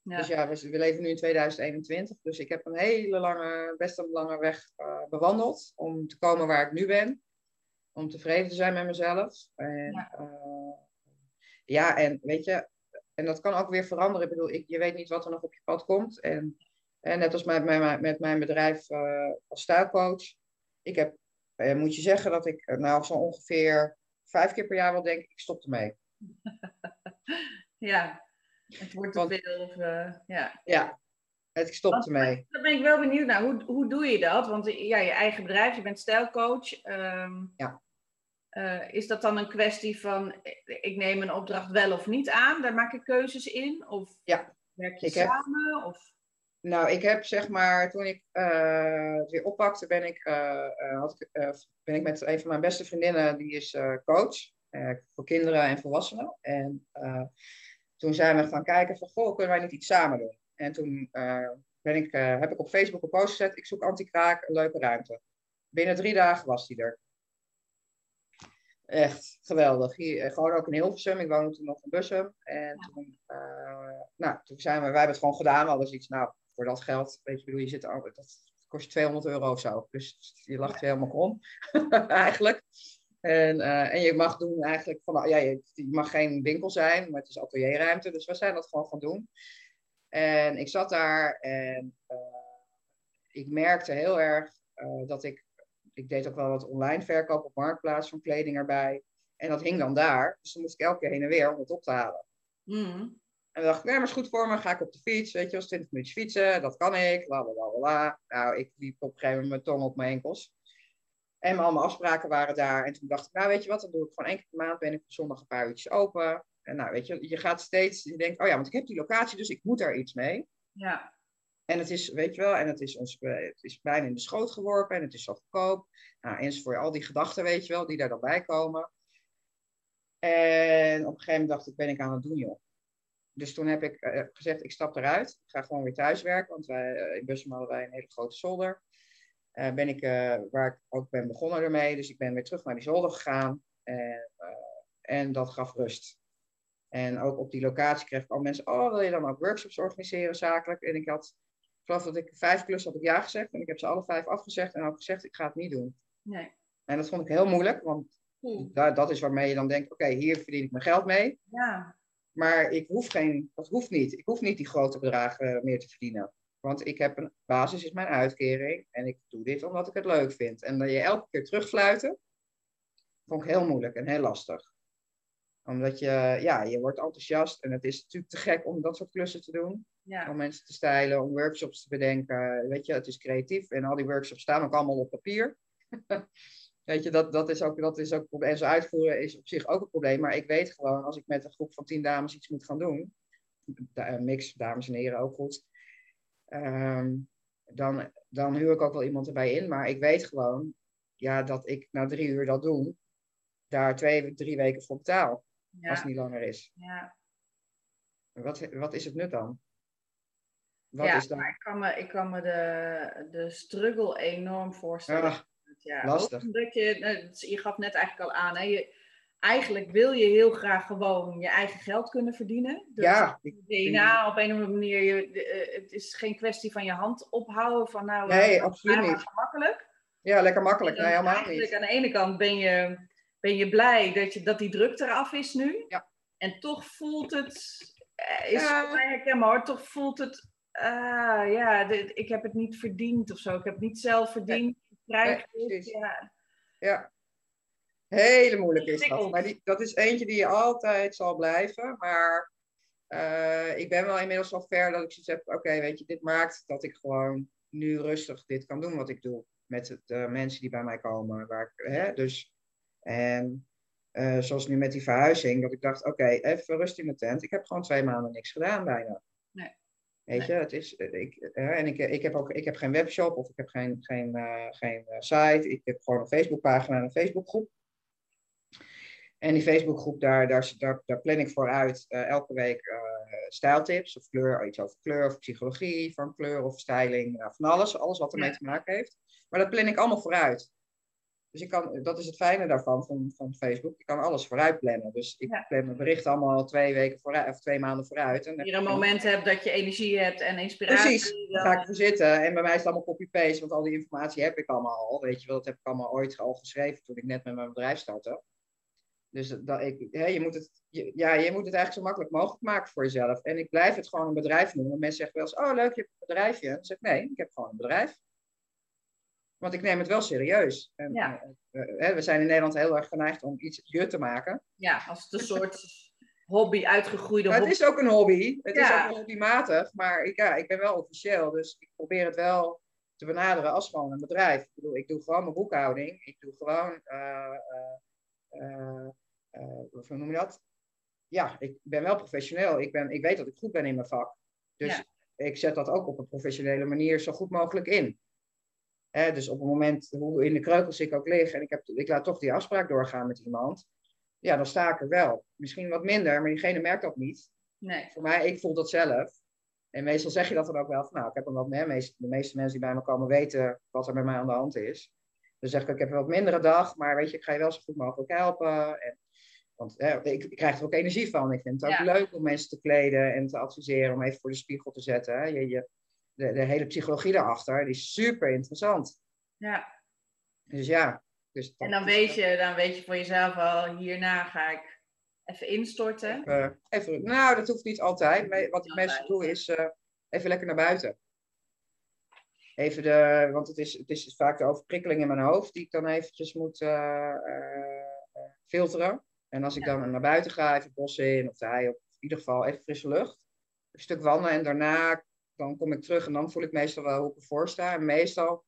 Ja. Dus ja, we, we, leven nu in 2021. Dus ik heb een hele lange, best een lange weg uh, bewandeld om te komen waar ik nu ben. Om tevreden te zijn met mezelf. En, ja. Ja, en weet je, en dat kan ook weer veranderen. Ik bedoel, ik, je weet niet wat er nog op je pad komt. En, en net als met, met, met mijn bedrijf als stijlcoach. Ik heb uh, moet je zeggen dat ik uh, nou zo ongeveer vijf keer per jaar wel denk, ik stop ermee. ja, het wordt te veel. Of, ja. ja, ik stop Want, ermee. Dan ben ik wel benieuwd naar, hoe, hoe doe je dat? Want ja, je eigen bedrijf, je bent stijlcoach. Um, ja. Is dat dan een kwestie van, ik neem een opdracht wel of niet aan? Daar maak ik keuzes in? Of ja. werk je ik samen? Heb... Of? Nou, ik heb zeg maar, toen ik uh, het weer oppakte, ben ik, uh, had ik, ben ik met een van mijn beste vriendinnen, die is coach voor kinderen en volwassenen. En toen zijn we gaan kijken van, goh, kunnen wij niet iets samen doen? En toen ben ik, heb ik op Facebook een post gezet, ik zoek anti-kraak, een leuke ruimte. Binnen drie dagen was die er. Echt geweldig. Hier, gewoon ook in Hilversum. Ik woonde toen nog in Bussum. En toen, nou, toen zijn we, wij hebben het gewoon gedaan. Hadden iets, nou, voor dat geld, weet je, bedoel, je zit er, dat kost je 200 euro of zo. Dus je lacht je helemaal om, eigenlijk. En, uh, en je mag doen eigenlijk van, ja, je, je, mag geen winkel zijn, maar het is atelierruimte. Dus we zijn dat gewoon gaan doen. En ik zat daar en uh, ik merkte heel erg dat ik, ik deed ook wel wat online verkoop op marktplaats van kleding erbij. En dat hing dan daar. Dus dan moest ik elke keer heen en weer om het op te halen. Mm. En dan dacht ik, nee, maar is goed voor me. Ga ik op de fiets, weet je, als 20 minuten fietsen, dat kan ik. La, la, la, la. Nou, ik liep op een gegeven moment mijn tong op mijn enkels. En al mijn afspraken waren daar. En toen dacht ik, nou, weet je wat, dan doe ik gewoon één keer per maand, ben ik op zondag een paar uurtjes open. En nou, weet je, je gaat steeds, je denkt, oh ja, want ik heb die locatie, dus ik moet daar iets mee. Ja. En het is, weet je wel, en het is, ons, het is bijna in de schoot geworpen en het is zo goedkoop. Nou, enzovoort, al die gedachten, weet je wel, die daar dan bij komen. En op een gegeven moment dacht ik, ben ik aan het doen, joh dus toen heb ik uh, gezegd, ik stap eruit. Ik ga gewoon weer thuiswerken, want wij, uh, in Bussum hadden wij een hele grote zolder. Ben ik, waar ik ook ben begonnen ermee. Dus ik ben weer terug naar die zolder gegaan. En En dat gaf rust. En ook op die locatie kreeg ik al mensen, oh, wil je dan ook workshops organiseren zakelijk? En ik had, ik geloof dat ik vijf klussen had ik ja gezegd. En ik heb ze alle vijf afgezegd en ook gezegd, ik ga het niet doen. Nee. En dat vond ik heel moeilijk, want dat, dat is waarmee je dan denkt, oké, hier verdien ik mijn geld mee. Ja. Maar ik hoef geen, dat hoeft niet. Ik hoef niet die grote bedragen meer te verdienen. Want ik heb een basis, is mijn uitkering. En ik doe dit omdat ik het leuk vind. En dat je elke keer terugfluiten, vond ik heel moeilijk en heel lastig. Omdat je, ja, je wordt enthousiast. En het is natuurlijk te gek om dat soort klussen te doen. Ja. Om mensen te stylen, om workshops te bedenken. Weet je, het is creatief. En al die workshops staan ook allemaal op papier. Weet je, dat, dat is ook, dat is ook, en ze uitvoeren is op zich ook een probleem. Maar ik weet gewoon, als ik met een groep van tien dames iets moet gaan doen, een mix, dames en heren ook goed, ehm, dan, dan huur ik ook wel iemand erbij in. Maar ik weet gewoon, ja, dat ik na drie uur dat doen, daar twee, drie weken voor betaal. Ja. Als het niet langer is. Ja. Wat, wat is het nut dan? Wat ja, is dan? maar ik kan me, ik kan me de, de struggle enorm voorstellen. Ah, ja, lastig. Omdat je, nou, je gaf net eigenlijk al aan, hè, je, eigenlijk wil je heel graag gewoon je eigen geld kunnen verdienen. Dus ja, DNA op een of andere manier, je, eh, het is geen kwestie van je hand ophouden van nou, Nee, eh, absoluut niet. Gemakkelijk. ja, lekker makkelijk. Nee, helemaal niet. Aan de ene kant ben je, ben je blij dat, je, dat die druk eraf is nu. Ja. En toch voelt het, eh, is Ja. voor mij herkenbaar hoor, toch voelt het, ah ja, ik heb het niet verdiend of zo. Ik heb het niet zelf verdiend. Precies. ja. Ja. Hele moeilijk is dat. Maar die, dat is eentje die je altijd zal blijven. Maar eh, ik ben wel inmiddels wel ver dat ik zoiets heb. Oké, weet je, dit maakt dat ik gewoon nu rustig dit kan doen wat ik doe. Met de mensen die bij mij komen. Waar ik, hè, dus, en eh, zoals nu met die verhuizing. Dat ik dacht, oké, even rust in de tent. Ik heb gewoon twee maanden niks gedaan bijna. Nee. Weet je, het is, eh, ik, eh, en ik, ik heb ook ik heb geen webshop of ik heb geen, geen, geen site. Ik heb gewoon een Facebookpagina en een Facebookgroep. En die Facebookgroep, daar, daar, daar, daar plan ik voor uit eh, elke week stijltips of kleur, iets over kleur of psychologie van kleur of styling, nou, van alles, alles wat ermee Ja. te maken heeft. Maar dat plan ik allemaal vooruit. Dus ik kan, dat is het fijne daarvan, van, van Facebook. Je kan alles vooruit plannen. Dus ik Ja. plan mijn berichten allemaal twee weken vooruit, of twee maanden vooruit. En Hier een moment hebt dat je energie hebt en inspiratie. Precies, dan ga ik ervoor zitten. En bij mij is het allemaal copy-paste, want al die informatie heb ik allemaal al. Weet je wel, dat heb ik allemaal ooit al geschreven toen ik net met mijn bedrijf startte. Dus dat ik, hè, je, moet het, je- ja, je moet het eigenlijk zo makkelijk mogelijk maken voor jezelf. En ik blijf het gewoon een bedrijf noemen. Mensen zeggen wel eens, oh leuk, je hebt een bedrijfje. Dan zeg ik, nee, ik heb gewoon een bedrijf. Want ik neem het wel serieus. En, Ja. eh, eh, we zijn in Nederland heel erg geneigd om iets je te maken. Ja, als het een soort hobby, uitgegroeide Maar het hobby. is ook een hobby. Het is ook hobbymatig. Maar ik, ja, ik ben wel officieel. Dus ik probeer het wel te benaderen als gewoon een bedrijf. Ik bedoel, ik doe gewoon mijn boekhouding. Ik doe gewoon... eh, hoe noem je dat? Ja, ik ben wel professioneel. Ik, ben, ik weet dat ik goed ben in mijn vak. Dus Ja. ik zet dat ook op een professionele manier zo goed mogelijk in. Hè, dus op het moment, hoe in de kreukels ik ook lig... en ik, heb, ik laat toch die afspraak doorgaan met iemand... ja, dan sta ik er wel. Misschien wat minder, maar diegene merkt dat niet. Nee. Voor mij, ik voel dat zelf. En meestal zeg je dat dan ook wel van, nou, ik heb een wat meer. De meeste mensen die bij me komen weten wat er met mij aan de hand is. Dus zeg ik, ik heb een wat mindere dag, maar weet je, ik ga je wel zo goed mogelijk helpen. En, want hè, ik, ik krijg er ook energie van. Ik vind het ook Ja. leuk om mensen te kleden en te adviseren, om even voor de spiegel te zetten. Hè. Je, je, de, de hele psychologie daarachter, die is super interessant. Ja. Dus ja. Dus En dan weet je, dan weet je voor jezelf al, hierna ga ik even instorten. Even, even, nou, dat hoeft niet altijd. Maar wat ik meestal doe is eh, even lekker naar buiten. Even de, want het is, het is vaak de overprikkeling in mijn hoofd die ik dan eventjes moet eh, eh, filteren. En als ik dan naar buiten ga, even bos in of de hei op, in ieder geval even frisse lucht. Een stuk wandelen en daarna dan kom ik terug en dan voel ik meestal wel hoe ik ervoor sta. En meestal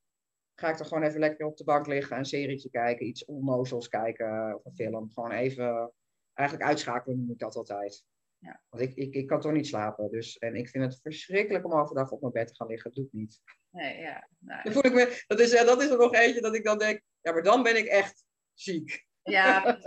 ga ik dan gewoon even lekker op de bank liggen, een serietje kijken, iets onnozels kijken of een film. Gewoon even, eigenlijk uitschakelen noem ik dat altijd. Ja. Want ik, ik, ik kan toch niet slapen. Dus, en ik vind het verschrikkelijk om overdag op mijn bed te gaan liggen. Dat doe ik niet. Nee, ja. Nou, Dan voel ik me, dat, is, eh, dat is er nog eentje dat ik dan denk, ja, maar dan ben ik echt ziek. Ja.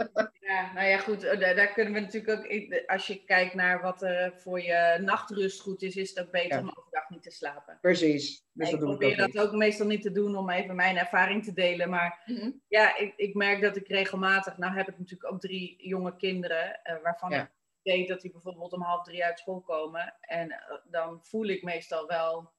Ja, nou ja, goed. Eh, daar, kunnen we natuurlijk ook, als je kijkt naar wat er voor je nachtrust goed is, is het ook beter om overdag niet te slapen. Precies. Dus ik probeer dat ook meestal niet te doen om even mijn ervaring te delen. Maar mhm. ja, ik, ik merk dat ik regelmatig, nou heb ik natuurlijk ook drie jonge kinderen, uh, waarvan ik weet dat die bijvoorbeeld om half drie uit school komen. En eh, dan voel ik meestal wel,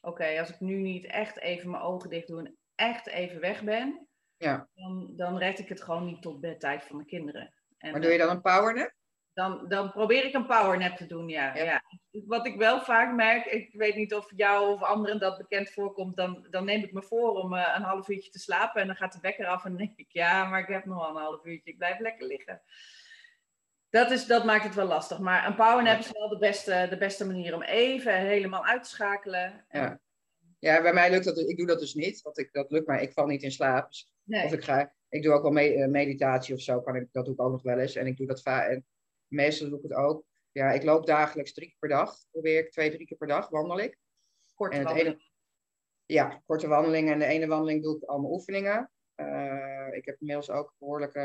oké, als ik nu niet echt even mijn ogen dicht doe en echt even weg ben, ja. dan, dan red ik het gewoon niet tot bedtijd van mijn kinderen. En, maar doe je dan een powernap? Dan, dan probeer ik een powernap te doen, ja. ja. Wat ik wel vaak merk, ik weet niet of jou of anderen dat bekend voorkomt, dan, dan neem ik me voor om uh, een half uurtje te slapen en dan gaat de wekker af en dan denk ik, ja, maar ik heb nog wel een half uurtje, ik blijf lekker liggen. Dat, is, dat maakt het wel lastig. Maar een powernap is wel de beste, de beste manier om even helemaal uit te schakelen. Ja. ja, bij mij lukt dat. Ik doe dat dus niet. Want ik, dat lukt mij. Ik val niet in slaap. Dus nee. Of ik, ga, ik doe ook wel me, eh, meditatie of zo. Kan ik, dat doe ik ook nog wel eens. En ik doe dat vaak. En meestal doe ik het ook. Ja, ik loop dagelijks drie keer per dag. Probeer ik twee, drie keer per dag wandel ik. Korte wandelingen. ja, korte wandelingen. En de ene wandeling doe ik allemaal oefeningen. Uh, ik heb inmiddels ook behoorlijke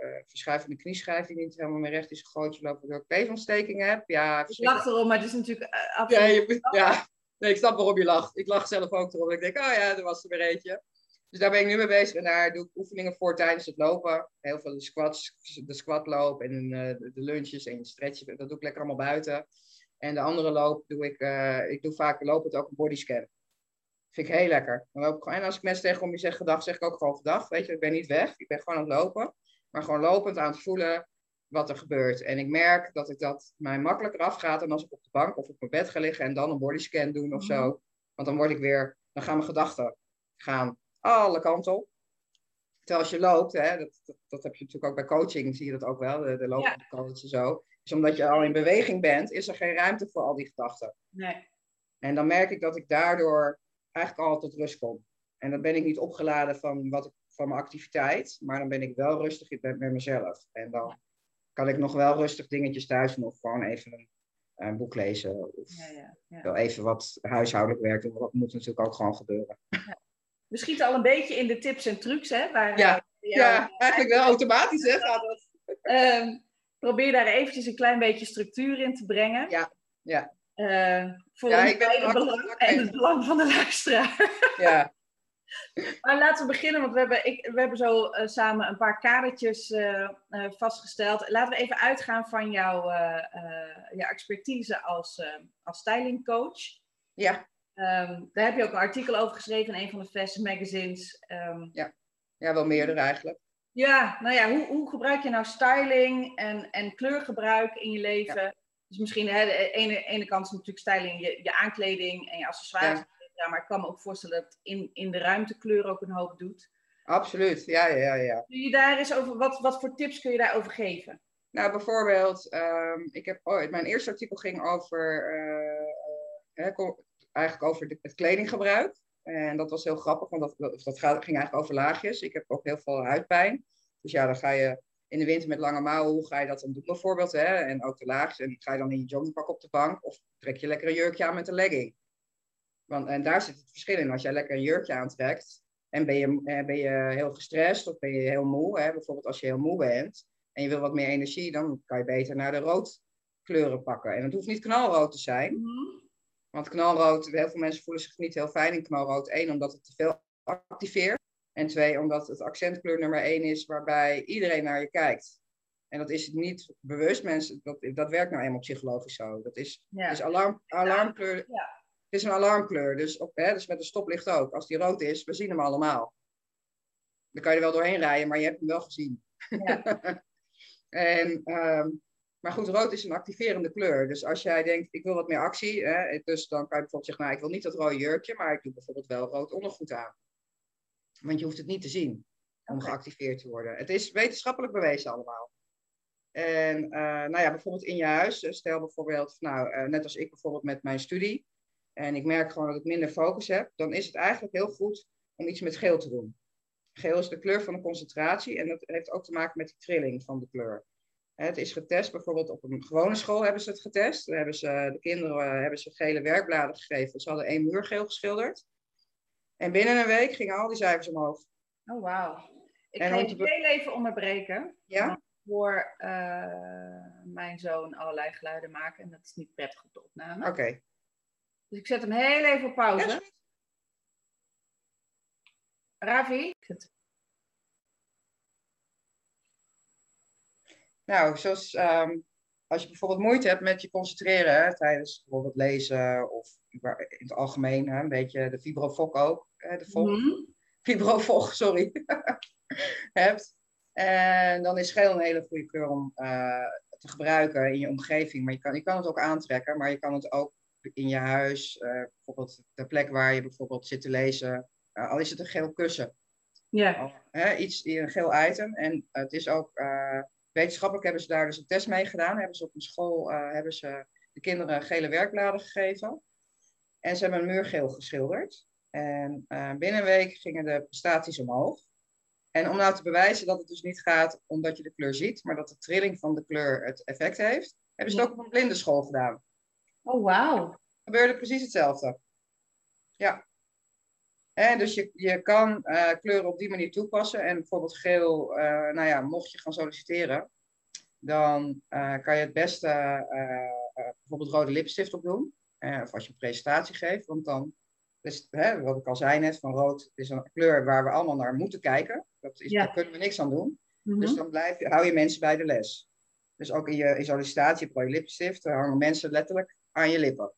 uh, verschuivende knieschijf die niet helemaal meer recht is gegooid. lopen door ik peefontstekingen heb. Ja, ik lach erom, maar het is natuurlijk uh, absoluut... Ja, ja, nee, ik snap waarom je lacht. Ik lach zelf ook erom. Ik denk, oh ja, er was er weer eentje. Dus daar ben ik nu mee bezig. En daar doe ik oefeningen voor tijdens het lopen. Heel veel de squats, de squatloop en de, de lunches en stretchen. Dat doe ik lekker allemaal buiten. En de andere loop doe ik, ik doe vaak lopend ook een bodyscan. Vind ik heel lekker. Dan loop ik gewoon, en als ik mensen tegen me zeg gedag, zeg ik ook gewoon gedag. Weet je, ik ben niet weg. Ik ben gewoon aan het lopen. Maar gewoon lopend aan het voelen wat er gebeurt. En ik merk dat ik dat mij makkelijker afgaat dan als ik op de bank of op mijn bed ga liggen en dan een bodyscan doen of zo. Mhm. Want dan word ik weer, dan gaan mijn gedachten gaan alle kanten op. Terwijl als je loopt, hè, dat, dat, dat, heb je natuurlijk ook bij coaching, zie je dat ook wel, de, de lopende ja. en zo. Dus omdat je al in beweging bent, is er geen ruimte voor al die gedachten. Nee. En dan merk ik dat ik daardoor eigenlijk al tot rust kom. En dan ben ik niet opgeladen van, wat ik, van mijn activiteit, maar dan ben ik wel rustig met, met mezelf. En dan kan ik nog wel rustig dingetjes thuis doen of gewoon even een, een boek lezen. Of ja, ja, ja. wel even wat huishoudelijk werk doen, dat moet natuurlijk ook gewoon gebeuren. We schieten al een beetje in de tips en trucs, hè? Waar, ja, eh, ja, eigenlijk wel automatisch, hè, gaat dat. Um, probeer daar eventjes een klein beetje structuur in te brengen. Ja, ja. Uh, voor ja, ik ben belang en het belang van de luisteraar. Ja. maar laten we beginnen, want we hebben, ik, we hebben zo uh, samen een paar kadertjes uh, vastgesteld. Laten we even uitgaan van jouw, jouw expertise als, als stylingcoach. Ja. Um, daar heb je ook een artikel over geschreven in een van de fashion magazines. Um, ja. ja, wel meerdere eigenlijk. Ja, nou ja, hoe, hoe gebruik je nou styling en, en kleurgebruik in je leven? Ja. Dus misschien hè, de ene, ene kant is natuurlijk styling, je, je aankleding en je accessoires. Ja. maar ik kan me ook voorstellen dat in, in de ruimte kleur ook een hoop doet. Absoluut, ja, ja, ja. Kun je daar eens over, wat, wat voor tips kun je daarover geven? Nou, bijvoorbeeld, um, ik heb ooit, mijn eerste artikel ging over, uh, uh, eigenlijk over het kledinggebruik. En dat was heel grappig, want dat, dat, ging eigenlijk over laagjes. Ik heb ook heel veel huidpijn. Dus ja, dan ga je in de winter met lange mouwen, hoe ga je dat dan doen bijvoorbeeld? Hè? En ook de laagjes. En ga je dan in je joggingpak op de bank of trek je lekker een jurkje aan met een legging? Want, en daar zit het verschil in. Als jij lekker een jurkje aantrekt en ben je, eh, ben je heel gestrest of ben je heel moe, hè? bijvoorbeeld als je heel moe bent en je wil wat meer energie, dan kan je beter naar de roodkleuren pakken. En het hoeft niet knalrood te zijn. Mhm. Want knalrood, heel veel mensen voelen zich niet heel fijn in knalrood. Eén, omdat het te veel activeert. En twee, omdat het accentkleur nummer één is waarbij iedereen naar je kijkt. En dat is niet bewust, mensen. Dat, dat werkt nou eenmaal psychologisch zo. Dat is, is alarm, alarmkleur. Ja. Het is een alarmkleur. Dus, op, hè, dus met de stoplicht ook. Als die rood is, we zien hem allemaal. Dan kan je er wel doorheen rijden, maar je hebt hem wel gezien. Ja. en, um, maar goed, rood is een activerende kleur. Dus als jij denkt, ik wil wat meer actie, hè, dus dan kan je bijvoorbeeld zeggen, nou, ik wil niet dat rode jurkje, maar ik doe bijvoorbeeld wel rood ondergoed aan. Want je hoeft het niet te zien om geactiveerd te worden. Het is wetenschappelijk bewezen allemaal. En uh, nou ja, bijvoorbeeld in je huis, eh, stel bijvoorbeeld, nou, uh, net als ik bijvoorbeeld met mijn studie, en ik merk gewoon dat ik minder focus heb, dan is het eigenlijk heel goed om iets met geel te doen. Geel is de kleur van de concentratie en dat heeft ook te maken met de trilling van de kleur. Het is getest, bijvoorbeeld op een gewone school hebben ze het getest. Daar hebben ze, de kinderen hebben ze gele werkbladen gegeven. Ze hadden één muur geel geschilderd. En binnen een week gingen al die cijfers omhoog. Oh, wauw. Ik ga je heel even onderbreken. Ja? hoor mijn zoon allerlei geluiden maken en dat is niet prettig op de opname. Oké. Dus ik zet hem heel even op pauze. Ravi? Nou, zoals ehm, als je bijvoorbeeld moeite hebt met je concentreren hè, tijdens bijvoorbeeld lezen of in het algemeen, hè, een beetje de fibrofok ook, hè, de fok, mm sorry, hebt. En dan is geel een hele goede kleur om uh, te gebruiken in je omgeving. Maar je kan, je kan het ook aantrekken, maar je kan het ook in je huis, uh, bijvoorbeeld de plek waar je bijvoorbeeld zit te lezen, uh, al is het een geel kussen. Ja. Hè, iets, een geel item. En het is ook wetenschappelijk hebben ze daar dus een test mee gedaan. Hebben ze op een school uh, hebben ze de kinderen gele werkbladen gegeven. En ze hebben een muur geel geschilderd. En uh, binnen een week gingen de prestaties omhoog. En om nou te bewijzen dat het dus niet gaat omdat je de kleur ziet, maar dat de trilling van de kleur het effect heeft, hebben ze het ook op een blinde school gedaan. Oh, wauw. Gebeurde precies hetzelfde. Ja. Dus je, je kan uh, kleuren op die manier toepassen. En bijvoorbeeld geel, uh, nou ja, mocht je gaan solliciteren, dan uh, kan je het beste bijvoorbeeld rode lipstift op doen. of als je een presentatie geeft, want dan, is, hè, wat ik al zei net, van rood is een kleur waar we allemaal naar moeten kijken. Dat is, ja. Daar kunnen we niks aan doen. Mm -hmm. Dus dan blijf je, hou je mensen bij de les. Dus ook in je, in sollicitatie heb je lipstift, dan hangen mensen letterlijk aan je lippen.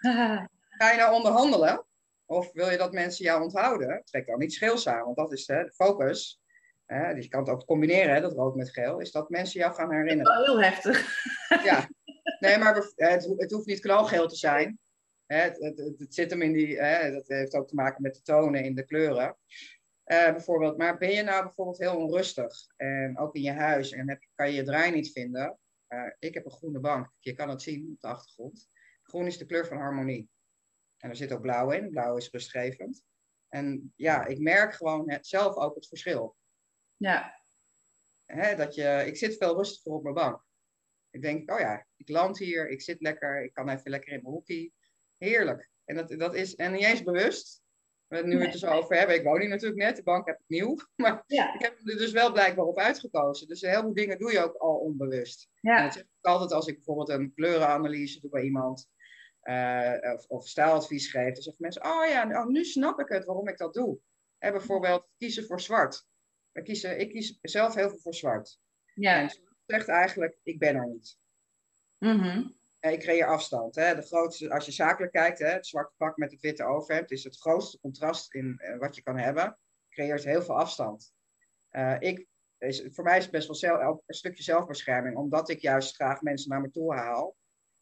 Ga je nou onderhandelen? Of wil je dat mensen jou onthouden? Trek dan niet scheel samen, want dat is hè, de focus. Hè, dus je kan het ook combineren, hè, dat rood met geel. Is dat mensen jou gaan herinneren. Dat is wel heel heftig. Ja, nee, maar het, het hoeft niet knalgeel te zijn. Het, het, het, zit hem in die, hè, dat heeft ook te maken met de tonen in de kleuren. Uh, bijvoorbeeld, maar ben je nou bijvoorbeeld heel onrustig en ook in je huis en heb, kan je je draai niet vinden? Uh, ik heb een groene bank, je kan het zien op de achtergrond. Groen is de kleur van harmonie. En er zit ook blauw in. Blauw is rustgevend. En ja, ik merk gewoon het, zelf ook het verschil. Ja. Hè, dat je, ik zit veel rustiger op mijn bank. Ik denk, oh ja, ik land hier, ik zit lekker, ik kan even lekker in mijn hoekie. Heerlijk. En dat, dat is, en niet eens bewust. Nu we het er zo over hebben, ik woon hier natuurlijk net, de bank heb ik nieuw. Maar ja. ik heb er dus wel blijkbaar op uitgekozen. Dus heel veel dingen doe je ook al onbewust. Ja. En dat zeg ik altijd als ik bijvoorbeeld een kleurenanalyse doe bij iemand. Uh, of, of stijladvies geeft, dan zeggen mensen, oh ja, oh, nu snap ik het waarom ik dat doe. Bijvoorbeeld kiezen voor zwart. We kiezen, ik kies zelf heel veel voor zwart. Ja. En zegt eigenlijk, ik ben er niet. Mm Ik creëer afstand. Hè. De grootste, als je zakelijk kijkt, hè, het zwarte pak met het witte overhemd, is het grootste contrast in uh, wat je kan hebben. Creëert heel veel afstand. Uh, ik, is, voor mij is het best wel zelf, een stukje zelfbescherming, omdat ik juist graag mensen naar me toe haal.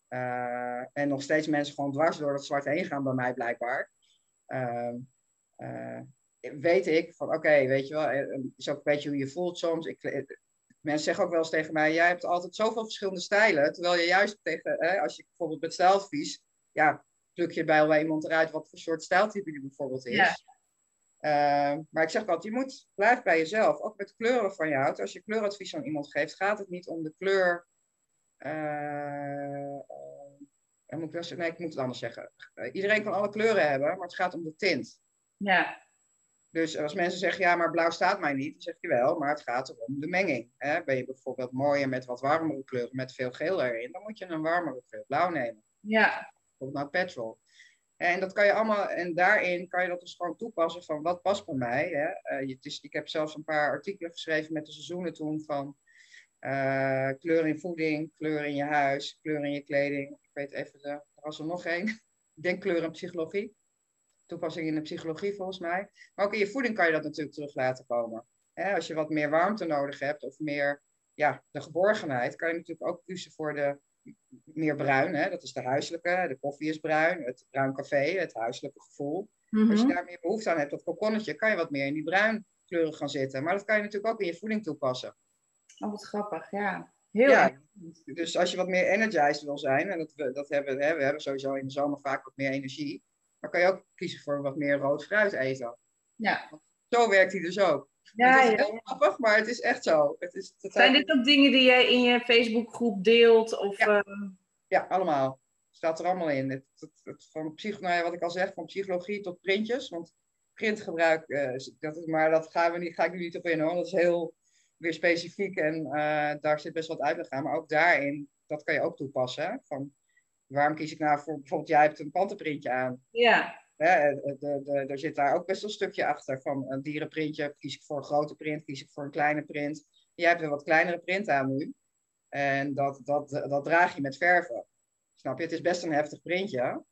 Uh, en nog steeds mensen gewoon dwars door dat zwart heen gaan bij mij blijkbaar. Uh, uh, weet ik van oké, weet je wel, het is ook een beetje hoe je voelt soms. Ik, mensen zeggen ook wel eens tegen mij, jij hebt altijd zoveel verschillende stijlen. Terwijl je juist tegen, hè, als je bijvoorbeeld met stijladvies, ja, pluk je bij wel iemand eruit wat voor soort stijltype die bijvoorbeeld is. Ja. Uh, maar ik zeg altijd, je moet, blijf bij jezelf. Ook met kleuren van je houdt. Als je kleuradvies aan iemand geeft, gaat het niet om de kleur moet ik, nee, ik moet het anders zeggen. Iedereen kan alle kleuren hebben, maar het gaat om de tint. Ja. Dus als mensen zeggen, ja, maar blauw staat mij niet, dan zeg je wel, maar het gaat om de menging. Hè? Ben je bijvoorbeeld mooier met wat warmere kleuren, met veel geel erin, dan moet je een warmere kleur blauw nemen. Ja. Bijvoorbeeld nou petrol. En dat kan je allemaal, en daarin kan je dat dus gewoon toepassen van wat past bij mij. Hè? Uh, het is, ik heb zelfs een paar artikelen geschreven met de seizoenen toen van uh, kleur in voeding, kleur in je huis, kleur in je kleding. Ik weet even, de, er was er nog één. ik denk kleur in psychologie. Toepassing in de psychologie volgens mij. Maar ook in je voeding kan je dat natuurlijk terug laten komen. als je wat meer warmte nodig hebt of meer ja, de geborgenheid, kan je natuurlijk ook kiezen voor de meer bruin. Hè? Dat is de huiselijke, de koffie is bruin, het bruin café, het huiselijke gevoel. Mm Als je daar meer behoefte aan hebt, dat kokonnetje, kan je wat meer in die bruin kleuren gaan zitten. Maar dat kan je natuurlijk ook in je voeding toepassen. Oh, wat grappig, ja. Heel ja, Dus als je wat meer energized wil zijn, en dat, dat hebben hè, we hebben sowieso in de zomer vaak wat meer energie, dan kan je ook kiezen voor wat meer rood fruit eten. Ja. Zo werkt hij dus ook. Ja, het is heel grappig, maar het is echt zo. Het is, het Zijn dit ook dingen die jij in je Facebookgroep deelt? Of, ja. Uh... ja, allemaal. Staat er allemaal in. Het, het, van psych, nou ja, wat ik al zeg, van psychologie tot printjes. Want printgebruik, uh, dat, maar dat gaan we niet, ga ik nu niet op in hoor. Dat is heel weer specifiek en uh, daar zit best wat uitleg aan. Maar ook daarin, dat kan je ook toepassen. Van, waarom kies ik nou voor, bijvoorbeeld jij hebt een pantenprintje aan. Ja. Hè, de, de, de, er zit daar ook best wel een stukje achter. Van een dierenprintje, kies ik voor een grote print, kies ik voor een kleine print. Jij hebt een wat kleinere print aan nu. En dat, dat, dat draag je met verven. Snap je? Het is best een heftig printje.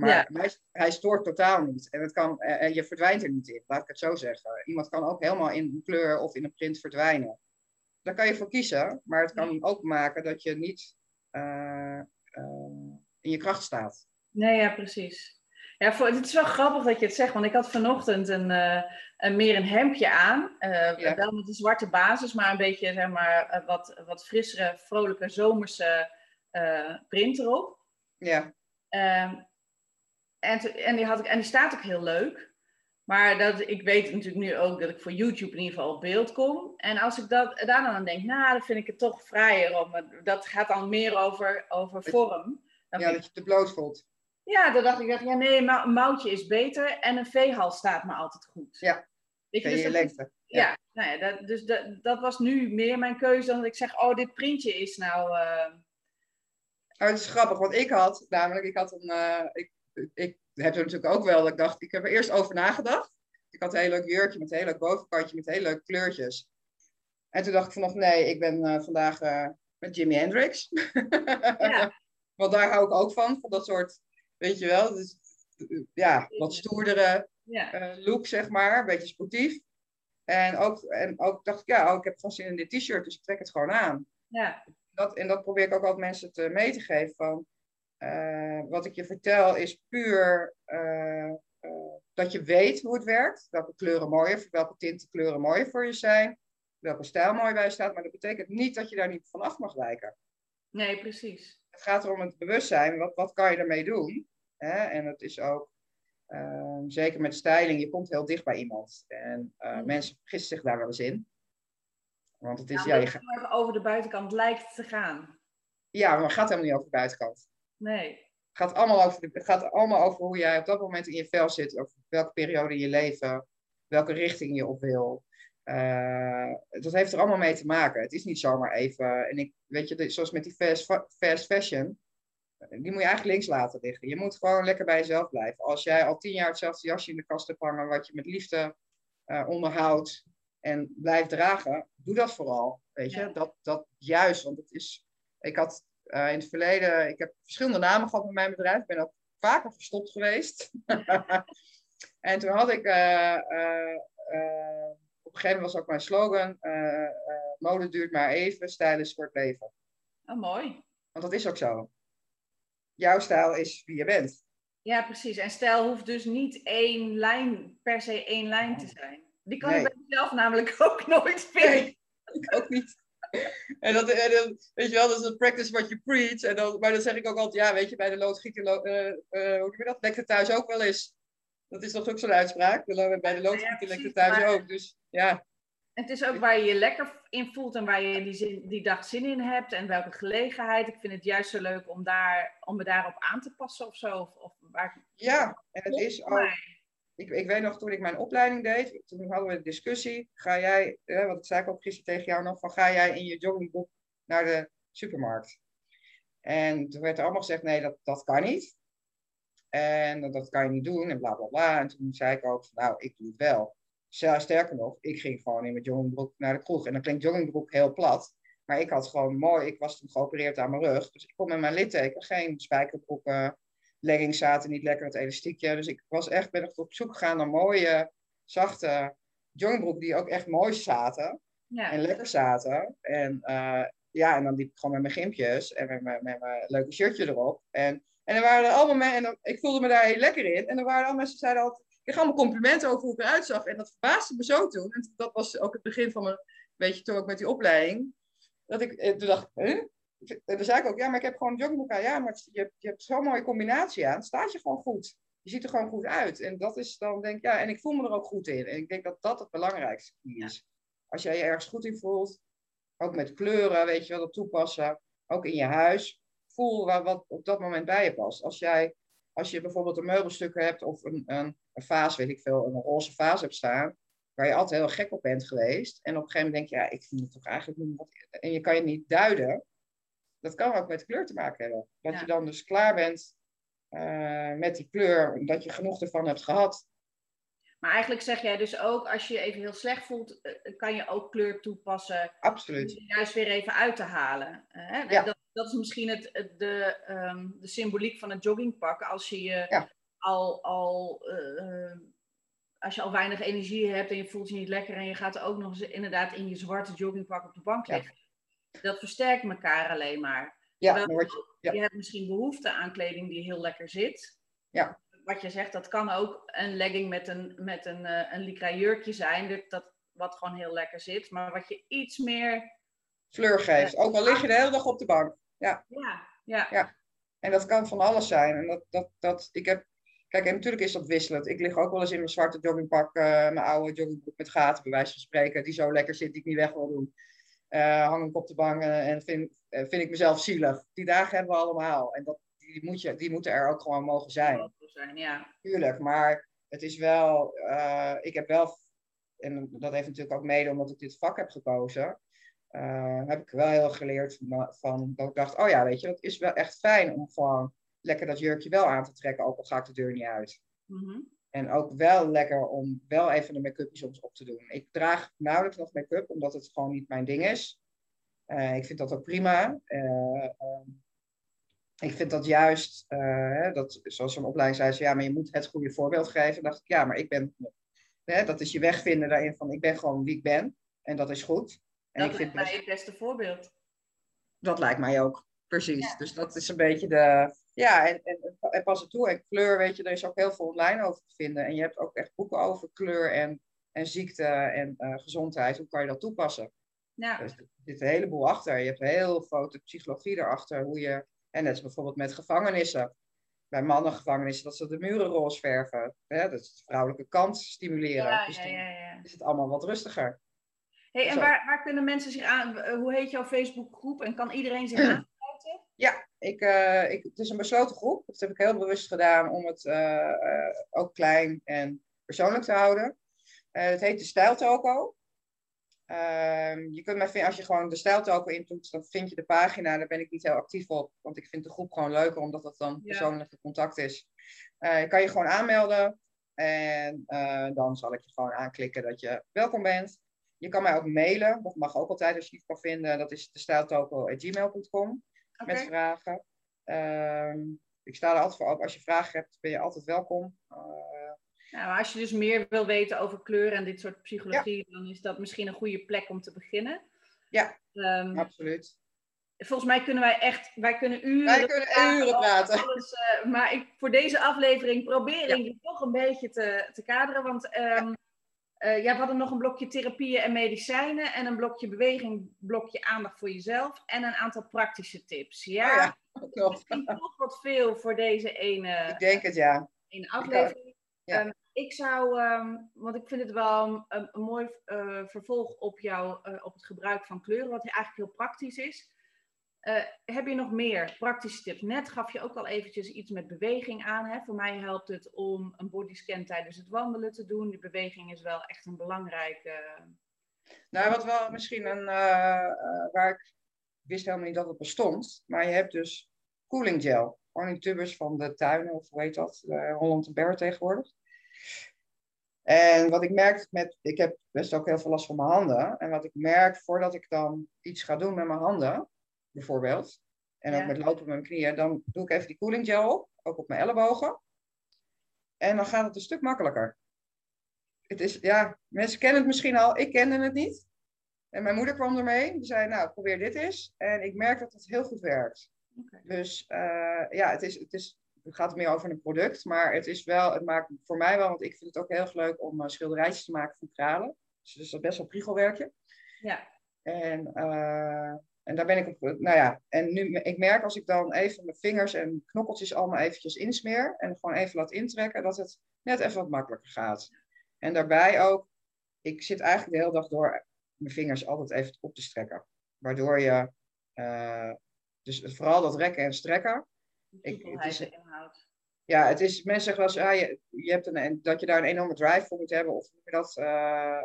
Maar hij, hij, stoort totaal niet. En, het kan, en je verdwijnt er niet in, laat ik het zo zeggen. Iemand kan ook helemaal in een kleur of in een print verdwijnen. Daar kan je voor kiezen, maar het kan ook maken dat je niet uh, uh, in je kracht staat. Nee, ja, precies. Ja, voor, het is wel grappig dat je het zegt, want ik had vanochtend een, een meer een hemdje aan. Ja. Wel met een zwarte basis, maar een beetje zeg maar, wat, wat frissere, vrolijke zomerse print erop. Ja. Ehm, en, en, die had ik, en die staat ook heel leuk. Maar dat, ik weet natuurlijk nu ook dat ik voor YouTube in ieder geval op beeld kom. En als ik dat, daar dan aan denk, nou, dan vind ik het toch vrijer. Om, dat gaat dan meer over, over vorm. Dan ja, dat je te bloot voelt. Ja, dan dacht ik, ja nee, een mouwtje is beter. En een veehals staat me altijd goed. Ja, Weet je, dus je lengte. Ja, ja nou ja dat, dus dat, dat was nu meer mijn keuze dan dat ik zeg, oh, dit printje is nou... Uh... Oh, het is grappig, want ik had namelijk, ik had een, uh, ik, ik heb er natuurlijk ook wel, dat ik dacht, ik heb er eerst over nagedacht. Ik had een heel leuk jurkje met een heel leuk bovenkantje met hele leuke kleurtjes. En toen dacht ik van, nee, ik ben uh, vandaag uh, met Jimi Hendrix. Ja. Want daar hou ik ook van, van dat soort, weet je wel, dus, ja, wat stoerdere ja. Uh, look, zeg maar, een beetje sportief. En ook, en ook dacht ik, ja, oh, ik heb gewoon zin in dit t-shirt, dus ik trek het gewoon aan. Ja. Dat, en dat probeer ik ook altijd mensen te mee te geven van, uh, wat ik je vertel is puur uh, uh, dat je weet hoe het werkt. Welke kleuren mooier, welke tinten kleuren mooier voor je zijn. Welke stijl mooi bij staat. Maar dat betekent niet dat je daar niet vanaf mag wijken. Nee, precies. Het gaat erom het bewustzijn. Wat, wat kan je ermee doen? Hè? En het is ook, ehm, zeker met styling, je komt heel dicht bij iemand. En mm. mensen vergissen zich daar wel eens in. Want het is... Ja, ja je over de buitenkant lijkt te gaan. Ja, maar het gaat helemaal niet over de buitenkant. Nee. Het gaat, allemaal over, het gaat allemaal over hoe jij op dat moment in je vel zit, over welke periode in je leven, welke richting je op wil. Uh, dat heeft er allemaal mee te maken. Het is niet zomaar even. En ik, weet je, zoals met die fast, fast fashion, die moet je eigenlijk links laten liggen. Je moet gewoon lekker bij jezelf blijven. Als jij al tien jaar hetzelfde jasje in de kast hebt hangen, wat je met liefde uh, onderhoudt en blijft dragen, doe dat vooral. Weet je, dat, dat juist, want het is. Ik had in het verleden, ik heb verschillende namen gehad met mijn bedrijf. Ik ben ook vaker verstopt geweest. en toen had ik, uh, uh, op een gegeven moment was ook mijn slogan, mode duurt maar even, stijl is voor het leven. Oh, mooi. Want dat is ook zo. Jouw stijl is wie je bent. Ja, precies. En stijl hoeft dus niet één lijn, per se één lijn te zijn. Die kan nee. ik bij mezelf namelijk ook nooit vinden. Nee, ik ook niet. En dat, weet je wel, dat is een practice what you preach. En dan, maar dan zeg ik ook altijd, ja, weet je, bij de loodgieter, uh, uh, hoe noem je dat, lekt het thuis ook wel eens. Dat is toch ook zo'n uitspraak? Bij de loodgieter lekt het thuis ook. Dus ja. Het is ook waar je je lekker in voelt en waar je die, zin, die dag zin in hebt en welke gelegenheid. Ik vind het juist zo leuk om, daar, om me daarop aan te passen of zo. Of, of waar, ja, en het is ook ik, ik weet nog, toen ik mijn opleiding deed, toen hadden we een discussie. Ga jij, eh, wat ik zei ook gisteren tegen jou nog, van ga jij in je joggingbroek naar de supermarkt? En toen werd er allemaal gezegd, nee, dat, dat kan niet. En dat, dat kan je niet doen en bla bla bla. En toen zei ik ook, nou, ik doe het wel. Sterker nog, ik ging gewoon in mijn joggingbroek naar de kroeg. En dan klinkt joggingbroek heel plat. Maar ik had gewoon mooi, ik was toen geopereerd aan mijn rug. Dus ik kon met mijn litteken geen spijkerbroeken, leggings zaten niet lekker, het elastiekje. Dus ik was echt, ben echt op zoek gegaan naar mooie, zachte joggingbroeken die ook echt mooi zaten. Ja. En lekker zaten. En uh, ja, en dan liep ik gewoon met mijn gimpjes en met mijn, met mijn leuke shirtje erop. En, en er waren er allemaal mensen, en ik voelde me daar heel lekker in. En er waren allemaal mensen die zeiden altijd, ik kreeg allemaal complimenten over hoe ik eruit zag. En dat verbaasde me zo toen. En dat was ook het begin van mijn, weet je, toen ook met die opleiding. Dat ik eh, toen dacht, huh? Dan zei ik ook, ja, maar ik heb gewoon een joggingbroek aan. Ja, maar je hebt, je hebt zo'n mooie combinatie aan. staat je gewoon goed. Je ziet er gewoon goed uit. En dat is dan, denk ik, ja, en ik voel me er ook goed in. En ik denk dat dat het belangrijkste is. Als jij je ergens goed in voelt, ook met kleuren, weet je wel, dat toepassen. Ook in je huis. Voel wat, wat op dat moment bij je past. Als jij, als je bijvoorbeeld een meubelstuk hebt of een, een, een vaas, weet ik veel, een roze vaas hebt staan waar je altijd heel gek op bent geweest. En op een gegeven moment denk je, ja, ik vind het toch eigenlijk niet wat... En je kan je niet duiden. Dat kan ook met kleur te maken hebben. Dat je dan dus klaar bent uh, met die kleur, dat je genoeg ervan hebt gehad. Maar eigenlijk zeg jij dus ook, als je je even heel slecht voelt, uh, kan je ook kleur toepassen. Absoluut. Om je juist weer even uit te halen. Ja. dat, dat, is misschien het, de, um, de symboliek van het joggingpak. Als je je ja. al, al als je al weinig energie hebt en je voelt je niet lekker en je gaat ook nog eens inderdaad in je zwarte joggingpak op de bank liggen. Dat versterkt elkaar alleen maar. Ja, maar je, ja. je hebt misschien behoefte aan kleding die heel lekker zit. Ja. Wat je zegt, dat kan ook een legging met een, met een, uh, een lycra jurkje zijn, dat, dat, wat gewoon heel lekker zit. Maar wat je iets meer... Fleur geeft, ook al lig je de hele dag op de bank. Ja. Ja, ja. ja. En dat kan van alles zijn. En dat, dat, dat, ik heb Kijk, en natuurlijk is dat wisselend. Ik lig ook wel eens in mijn zwarte joggingpak, uh, mijn oude joggingbroek met gaten, bij wijze van spreken, die zo lekker zit, die ik niet weg wil doen. Uh, hang ik op de bank en vind, uh, vind ik mezelf zielig. Die dagen hebben we allemaal. En dat, die, moet je, die moeten er ook gewoon mogen zijn. zijn ja. Tuurlijk, maar het is wel, ik heb wel, en dat heeft natuurlijk ook mede omdat ik dit vak heb gekozen, heb ik wel heel geleerd van, van, dat ik dacht, oh ja, weet je, het is wel echt fijn om gewoon lekker dat jurkje wel aan te trekken, ook al ga ik de deur niet uit. Mm-hmm. En ook wel lekker om wel even de make-up soms op te doen. Ik draag nauwelijks nog make-up, omdat het gewoon niet mijn ding is. Uh, ik vind dat ook prima. Uh, uh, ik vind dat juist, dat, zoals een opleiding zei, ze, ja, maar je moet het goede voorbeeld geven. dacht ik, ja, maar ik ben, dat is je wegvinden daarin van, ik ben gewoon wie ik ben. En dat is goed. En dat ik vind mij best... het beste voorbeeld. Dat lijkt mij ook, precies. Ja. Dus dat is een beetje de, ja, en, en, en pas het toe. En kleur, weet je, er is ook heel veel online over te vinden. En je hebt ook echt boeken over kleur en, en ziekte en uh, gezondheid. Hoe kan je dat toepassen? Ja. Dus er zit een heleboel achter. Je hebt heel grote psychologie erachter. Hoe je, en net is bijvoorbeeld met gevangenissen. Bij mannengevangenissen, dat ze de muren roze verven. Hè? Dat is de vrouwelijke kant stimuleren. Ja, dus ja, is het allemaal wat rustiger. Hey, en waar, waar kunnen mensen zich aan... Hoe heet jouw Facebookgroep? En kan iedereen zich aan? Ja, ik, uh, ik, het is een besloten groep. Dat heb ik heel bewust gedaan om het uh, uh, ook klein en persoonlijk te houden. het heet de Stijltoko. Ehm, je kunt mij vinden, als je gewoon de Stijltoko intoetst, dan vind je de pagina. Daar ben ik niet heel actief op, want ik vind de groep gewoon leuker, omdat dat dan persoonlijk contact is. je kan je gewoon aanmelden en dan zal ik je gewoon aanklikken dat je welkom bent. Je kan mij ook mailen, dat mag ook altijd als je iets kan vinden. Dat is de stijltoko.gmail.com okay. met vragen. Uh, ik sta er altijd voor open. Als je vragen hebt, ben je altijd welkom. Uh, nou, als je dus meer wil weten over kleur en dit soort psychologie, ja. dan is dat misschien een goede plek om te beginnen. Ja, um, absoluut. Volgens mij kunnen wij echt, wij kunnen uren, wij kunnen uren praten. Alles, uh, maar ik, voor deze aflevering probeer ik ja. toch een beetje te, te kaderen. Want um, ja. Uh, ja, we hadden nog een blokje therapieën en medicijnen en een blokje beweging, blokje aandacht voor jezelf en een aantal praktische tips. Ja, oh ja misschien toch wat veel voor deze ene, ik denk het, ja. ene aflevering. Ja. Um, ik zou, um, want ik vind het wel een, een mooi uh, vervolg op, jou, uh, op het gebruik van kleuren, wat eigenlijk heel praktisch is. Uh, heb je nog meer praktische tips? Net gaf je ook al eventjes iets met beweging aan. Hè? Voor mij helpt het om een bodyscan tijdens het wandelen te doen. Die beweging is wel echt een belangrijke. Nou, wat wel misschien een. Uh, waar ik wist helemaal niet dat het bestond. Maar je hebt dus cooling gel. Gewoon van de tuinen, of hoe heet dat? Holland en tegenwoordig. En wat ik merk met. Ik heb best ook heel veel last van mijn handen. En wat ik merk voordat ik dan iets ga doen met mijn handen bijvoorbeeld. En ook ja. met lopen met mijn knieën. Dan doe ik even die cooling gel op, ook op mijn ellebogen. En dan gaat het een stuk makkelijker. Het is, ja, mensen kennen het misschien al. Ik kende het niet. En mijn moeder kwam ermee. Die zei, nou, probeer dit eens. En ik merk dat het heel goed werkt. Okay. Dus uh, ja, het, is, het, is, het gaat meer over een product. Maar het is wel, het maakt voor mij wel, want ik vind het ook heel erg leuk om uh, schilderijtjes te maken van kralen. Dus, dus dat is best wel priegelwerkje. Ja. En uh, en daar ben ik op, nou ja, en nu, ik merk als ik dan even mijn vingers en knokkeltjes allemaal eventjes insmeer en gewoon even laat intrekken, dat het net even wat makkelijker gaat. En daarbij ook, ik zit eigenlijk de hele dag door mijn vingers altijd even op te strekken. Waardoor je, uh, dus vooral dat rekken en strekken. Ik, het is, ja, het is, mensen zeggen wel eens, ah, je, je hebt een, dat je daar een enorme drive voor moet hebben. Of dat, uh,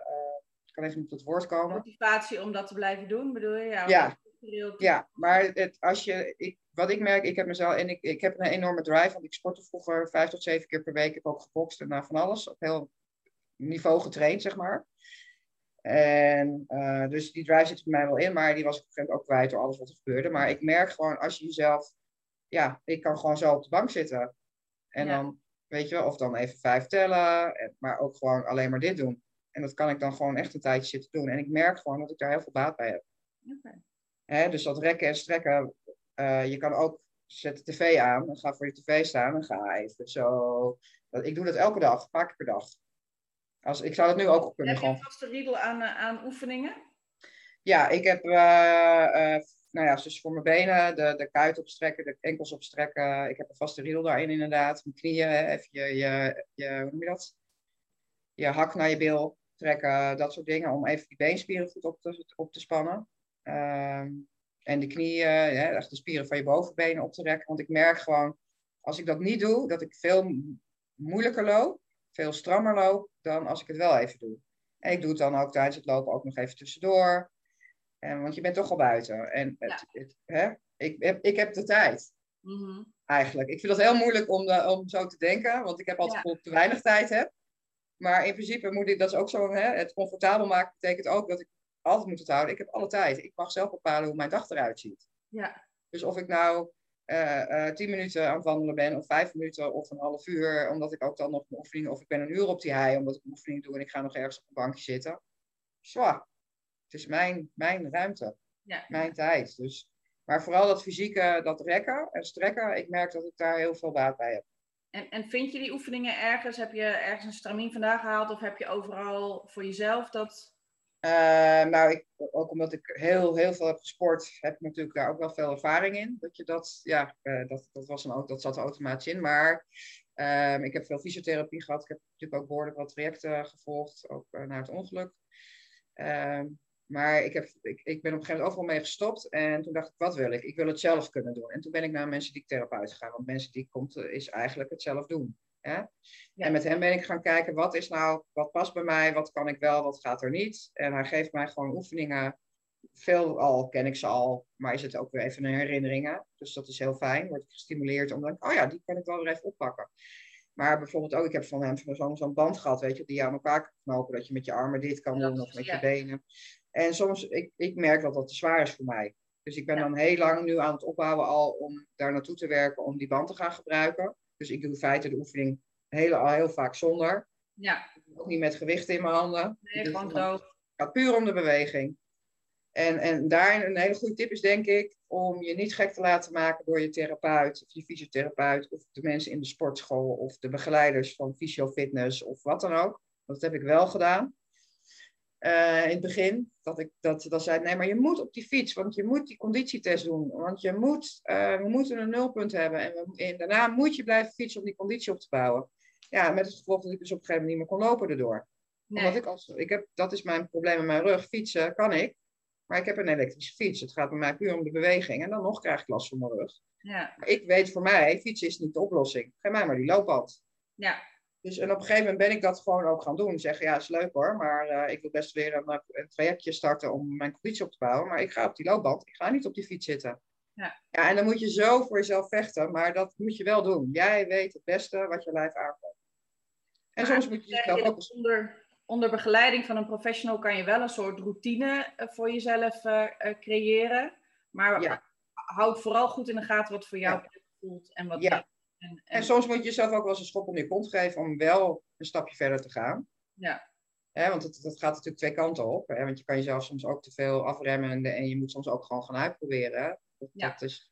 ik kan even niet tot woord komen. Motivatie om dat te blijven doen, bedoel je? Ja, ja. Ja maar het, als je, ik, wat ik merk, ik heb mezelf, en ik, ik heb een enorme drive, want ik sportte vroeger vijf tot zeven keer per week. Ik heb ook gebokst en van alles, op heel niveau getraind, zeg maar. En uh, dus die drive zit bij mij wel in, maar die was op een gegeven moment ook kwijt door alles wat er gebeurde. Maar ik merk gewoon, als je jezelf, ja, ik kan gewoon zo op de bank zitten. En dan, weet je wel, of dan even vijf tellen, maar ook gewoon alleen maar dit doen. En dat kan ik dan gewoon echt een tijdje zitten doen. En ik merk gewoon dat ik daar heel veel baat bij heb. Hè, dus dat rekken en strekken, uh, je kan ook zet de tv aan, ga voor je tv staan en ga even zo. Ik doe dat elke dag, een paar keer per dag. Als, ik zou het nu ook kunnen Heb je een vaste riedel aan, uh, aan oefeningen? Ja, ik heb uh, nou ja, dus voor mijn benen, de, de kuit opstrekken, de enkels opstrekken. Ik heb een vaste riedel daarin inderdaad. Mijn knieën, even je, je, je, hoe noem je dat? Je hak naar je bil trekken, dat soort dingen. Om even die beenspieren goed op te, op te spannen. Ehm, en de knieën, echt de spieren van je bovenbenen op te rekken. Want ik merk gewoon, als ik dat niet doe, dat ik veel moeilijker loop. Veel strammer loop dan als ik het wel even doe. En ik doe het dan ook tijdens het lopen ook nog even tussendoor. En, want je bent toch al buiten. En het, het, hè? Ik, heb, ik heb de tijd. Mhm. Eigenlijk. Ik vind het heel moeilijk om, de, om zo te denken, want ik heb altijd ja. te weinig tijd heb. Maar in principe moet ik dat is ook zo. Hè? Het comfortabel maken betekent ook dat ik altijd moet het houden. Ik heb alle tijd. Ik mag zelf bepalen hoe mijn dag eruit ziet. Ja. Dus of ik nou uh, tien minuten aan het wandelen ben, of vijf minuten, of een half uur, omdat ik ook dan nog een oefening, of ik ben een uur op die hei, omdat ik een oefening doe en ik ga nog ergens op een bankje zitten. Zwaar is mijn, mijn ruimte, ja. mijn tijd. Dus, maar vooral dat fysieke, dat rekken en strekken, ik merk dat ik daar heel veel baat bij heb. En, en vind je die oefeningen ergens? Heb je ergens een stramien vandaan gehaald of heb je overal voor jezelf dat? Uh, nou, ik, ook omdat ik heel, heel veel heb gesport, heb ik natuurlijk daar ook wel veel ervaring in. Dat je dat, ja, uh, dat, dat, was dan dat zat er automatisch in. Maar uh, ik heb veel fysiotherapie gehad. Ik heb natuurlijk ook behoorlijk wat trajecten gevolgd, ook uh, naar het ongeluk. Ehm, maar ik, heb, ik, ben op een gegeven moment overal mee gestopt. En toen dacht ik, wat wil ik? Ik wil het zelf kunnen doen. En toen ben ik naar mensen die therapeut gegaan. Want mensen die komt, eh, is eigenlijk het zelf doen. Hè? En met hem ben ik gaan kijken, wat is nou, wat past bij mij? Wat kan ik wel, wat gaat er niet? En hij geeft mij gewoon oefeningen. Veel al ken ik ze al, maar is het ook weer even een herinneringen. Dus dat is heel fijn. Word ik gestimuleerd om dan, oh ja, die kan ik wel weer even oppakken. Maar bijvoorbeeld ook, ik heb van hem zo'n band gehad, weet je, die je aan elkaar kan knopen. Dat je met je armen dit kan doen of met je benen. En soms, ik, ik merk dat dat te zwaar is voor mij. Dus ik ben dan heel lang nu aan het opbouwen al om daar naartoe te werken om die band te gaan gebruiken. Dus ik doe in feite de oefening heel, al heel vaak zonder. Ja. Ook niet met gewicht in mijn handen. Nee, dus gewoon droog. Het gaat puur om de beweging. En, en daar een hele goede tip is denk ik om je niet gek te laten maken door je therapeut of je fysiotherapeut of de mensen in de sportschool of de begeleiders van fysiofitness of wat dan ook. Dat heb ik wel gedaan. Uh, in het begin. Dat ik dat, dat zei, nee, maar je moet op die fiets, want je moet die conditietest doen. Want je moet, uh, we moeten een nulpunt hebben. En, we, en, daarna moet je blijven fietsen om die conditie op te bouwen. Ja, met het gevolg dat ik dus op een gegeven moment niet meer kon lopen erdoor. Nee. Omdat ik als, ik heb, dat is mijn probleem met mijn rug. Fietsen kan ik, maar ik heb een elektrische fiets. Het gaat bij mij puur om de beweging. En dan nog krijg ik last van mijn rug. Ja. Ik weet voor mij, fietsen is niet de oplossing. Geef mij maar die loopband. Ja, dus en op een gegeven moment ben ik dat gewoon ook gaan doen. Zeggen, ja, is leuk hoor, maar uh, ik wil best weer een, een, trajectje starten om mijn conditie op te bouwen. Maar ik ga op die loopband, ik ga niet op die fiets zitten. Ja. ja, en dan moet je zo voor jezelf vechten, maar dat moet je wel doen. Jij weet het beste wat je lijf aankomt. En soms moet je jezelf ook... Onder, onder begeleiding van een professional kan je wel een soort routine eh, voor jezelf uh, creëren. Maar ja. houd vooral goed in de gaten wat voor jou ja. voelt en wat ja. En, en... soms moet je jezelf ook wel eens een schop om je kont geven om wel een stapje verder te gaan. Ja. want het, dat gaat natuurlijk twee kanten op. Want je kan jezelf soms ook te veel afremmen en, je moet soms ook gewoon gaan uitproberen. Dat, ja. dat is,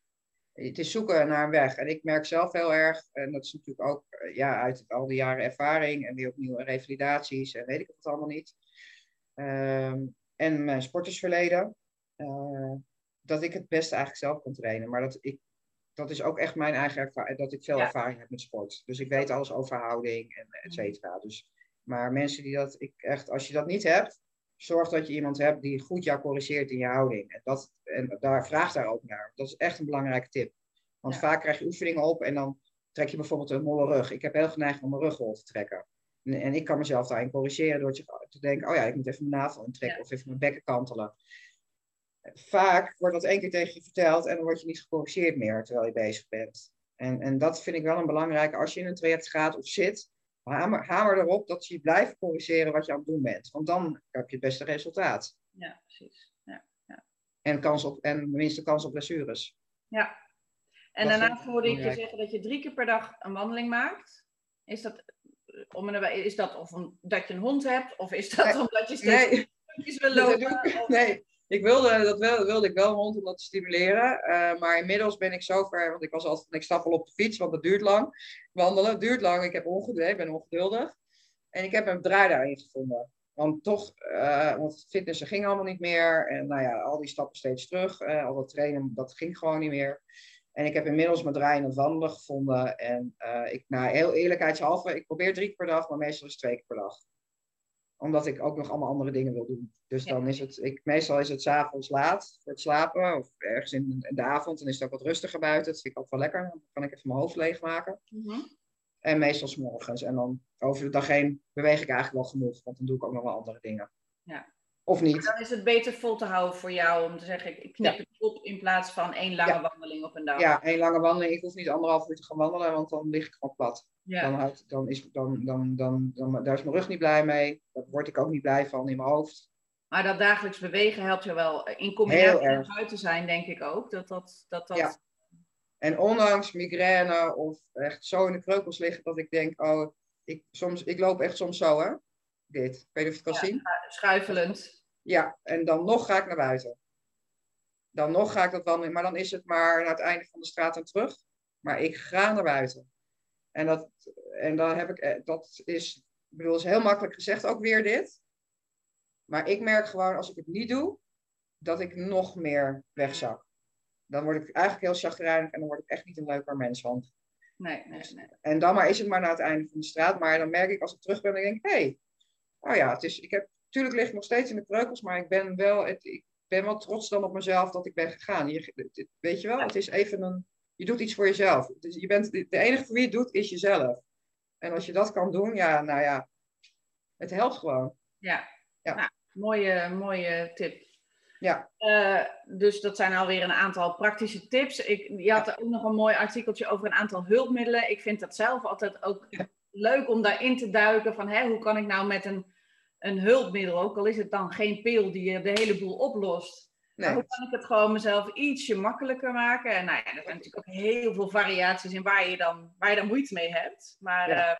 het is zoeken naar een weg. En ik merk zelf heel erg, en dat is natuurlijk ook ja, uit al die jaren ervaring en weer opnieuw revalidaties en weet ik het allemaal niet. Um, en mijn sportersverleden, uh, dat ik het beste eigenlijk zelf kan trainen. Maar dat ik dat is ook echt mijn eigen ervaring, dat ik veel ervaring heb met sport. Dus ik weet alles over houding en et cetera. Dus, maar mensen die dat, ik echt, als je dat niet hebt, zorg dat je iemand hebt die goed jou corrigeert in je houding. En, dat, en daar vraag daar ook naar. Dat is echt een belangrijke tip. Want vaak krijg je oefeningen op en dan trek je bijvoorbeeld een molle rug. Ik heb heel geneigd om mijn rugrol te trekken. En, en, ik kan mezelf daarin corrigeren door te, denken, oh ja, ik moet even mijn navel intrekken of even mijn bekken kantelen. Vaak wordt dat één keer tegen je verteld en dan word je niet gecorrigeerd meer terwijl je bezig bent. En, en dat vind ik wel een belangrijke. Als je in een traject gaat of zit, hamer, hamer erop dat je blijft corrigeren wat je aan het doen bent. Want dan heb je het beste resultaat. Ja, precies. Ja, ja. En, kans op, en minste kans op blessures. Ja. En daarna hoorde ik je zeggen dat je drie keer per dag een wandeling maakt. Is dat, om is dat of omdat je een hond hebt? Of is dat omdat je steeds nee. wil lopen? Nee, ik wilde, dat wilde, wilde ik wel hond om dat te stimuleren. Uh, maar inmiddels ben ik zover, want ik was altijd, ik stap al op de fiets, want dat duurt lang. Wandelen duurt lang, ik heb ongeduld, ben ongeduldig. En ik heb een draai daarin gevonden. Want toch, uh, want fitnessen ging allemaal niet meer. En nou ja, al die stappen steeds terug. Uh, al dat trainen, dat ging gewoon niet meer. En ik heb inmiddels mijn draai in het wandelen gevonden. En ik, nou, heel eerlijkheidshalve, ik probeer drie keer per dag, maar meestal is twee keer per dag omdat ik ook nog allemaal andere dingen wil doen. Dus dan is het, ik, meestal is het s'avonds laat voor het slapen. Of ergens in, de avond. Dan is het ook wat rustiger buiten. Dat vind ik ook wel lekker. Dan kan ik even mijn hoofd leegmaken. Mm En meestal s morgens. En dan over de dag heen beweeg ik eigenlijk wel genoeg. Want dan doe ik ook nog wel andere dingen. Ja. Of niet. dan is het beter vol te houden voor jou om te zeggen, ik knip het op in plaats van één lange wandeling op een dag. Ja, één lange wandeling. Ik hoef niet anderhalf uur te gaan wandelen, want dan lig ik gewoon plat. Dan, dan, is, dan, dan, dan, dan, daar is mijn rug niet blij mee. Daar word ik ook niet blij van in mijn hoofd. Maar dat dagelijks bewegen helpt je wel. In combinatie met buiten zijn, denk ik ook. Dat dat, dat, dat... Ja. En ondanks migraine of echt zo in de kreukels liggen, dat ik denk, oh, ik, soms, ik loop echt soms zo, hè. Dit. Ik weet niet of je het kan zien. Schuifelend. Ja, en dan nog ga ik naar buiten. Dan nog ga ik dat wandelen. Maar dan is het maar naar het einde van de straat en terug. Maar ik ga naar buiten. En dat, en dan heb ik, eh, dat is, ik bedoel, is heel makkelijk gezegd ook weer dit. Maar ik merk gewoon als ik het niet doe, dat ik nog meer wegzak. Dan word ik eigenlijk heel chagrijnig en dan word ik echt niet een leuker mens. Want... Nee, nee, nee. En dan maar is het maar naar het einde van de straat. Maar dan merk ik als ik terug ben, dan denk ik, hé, hey, oh ja, het is, ik heb, natuurlijk lig ik nog steeds in de kreukels, maar ik ben wel, het, ik ben wel trots dan op mezelf dat ik ben gegaan. Je, weet je wel, het is even een, je doet iets voor jezelf. Dus je bent, de enige voor wie je het doet, is jezelf. En als je dat kan doen, ja, nou ja, het helpt gewoon. Ja, ja. Nou, mooie, mooie tip. Ja. Uh, dus dat zijn alweer een aantal praktische tips. Ik, je had ook nog een mooi artikeltje over een aantal hulpmiddelen. Ik vind dat zelf altijd ook leuk om daarin te duiken. Van hè, hoe kan ik nou met een, een hulpmiddel, ook al is het dan geen pil die je de hele boel oplost, Nee. hoe kan ik het gewoon mezelf ietsje makkelijker maken? En nou ja, er zijn natuurlijk ook heel veel variaties in waar je dan, waar je dan moeite mee hebt. Maar, ja. uh,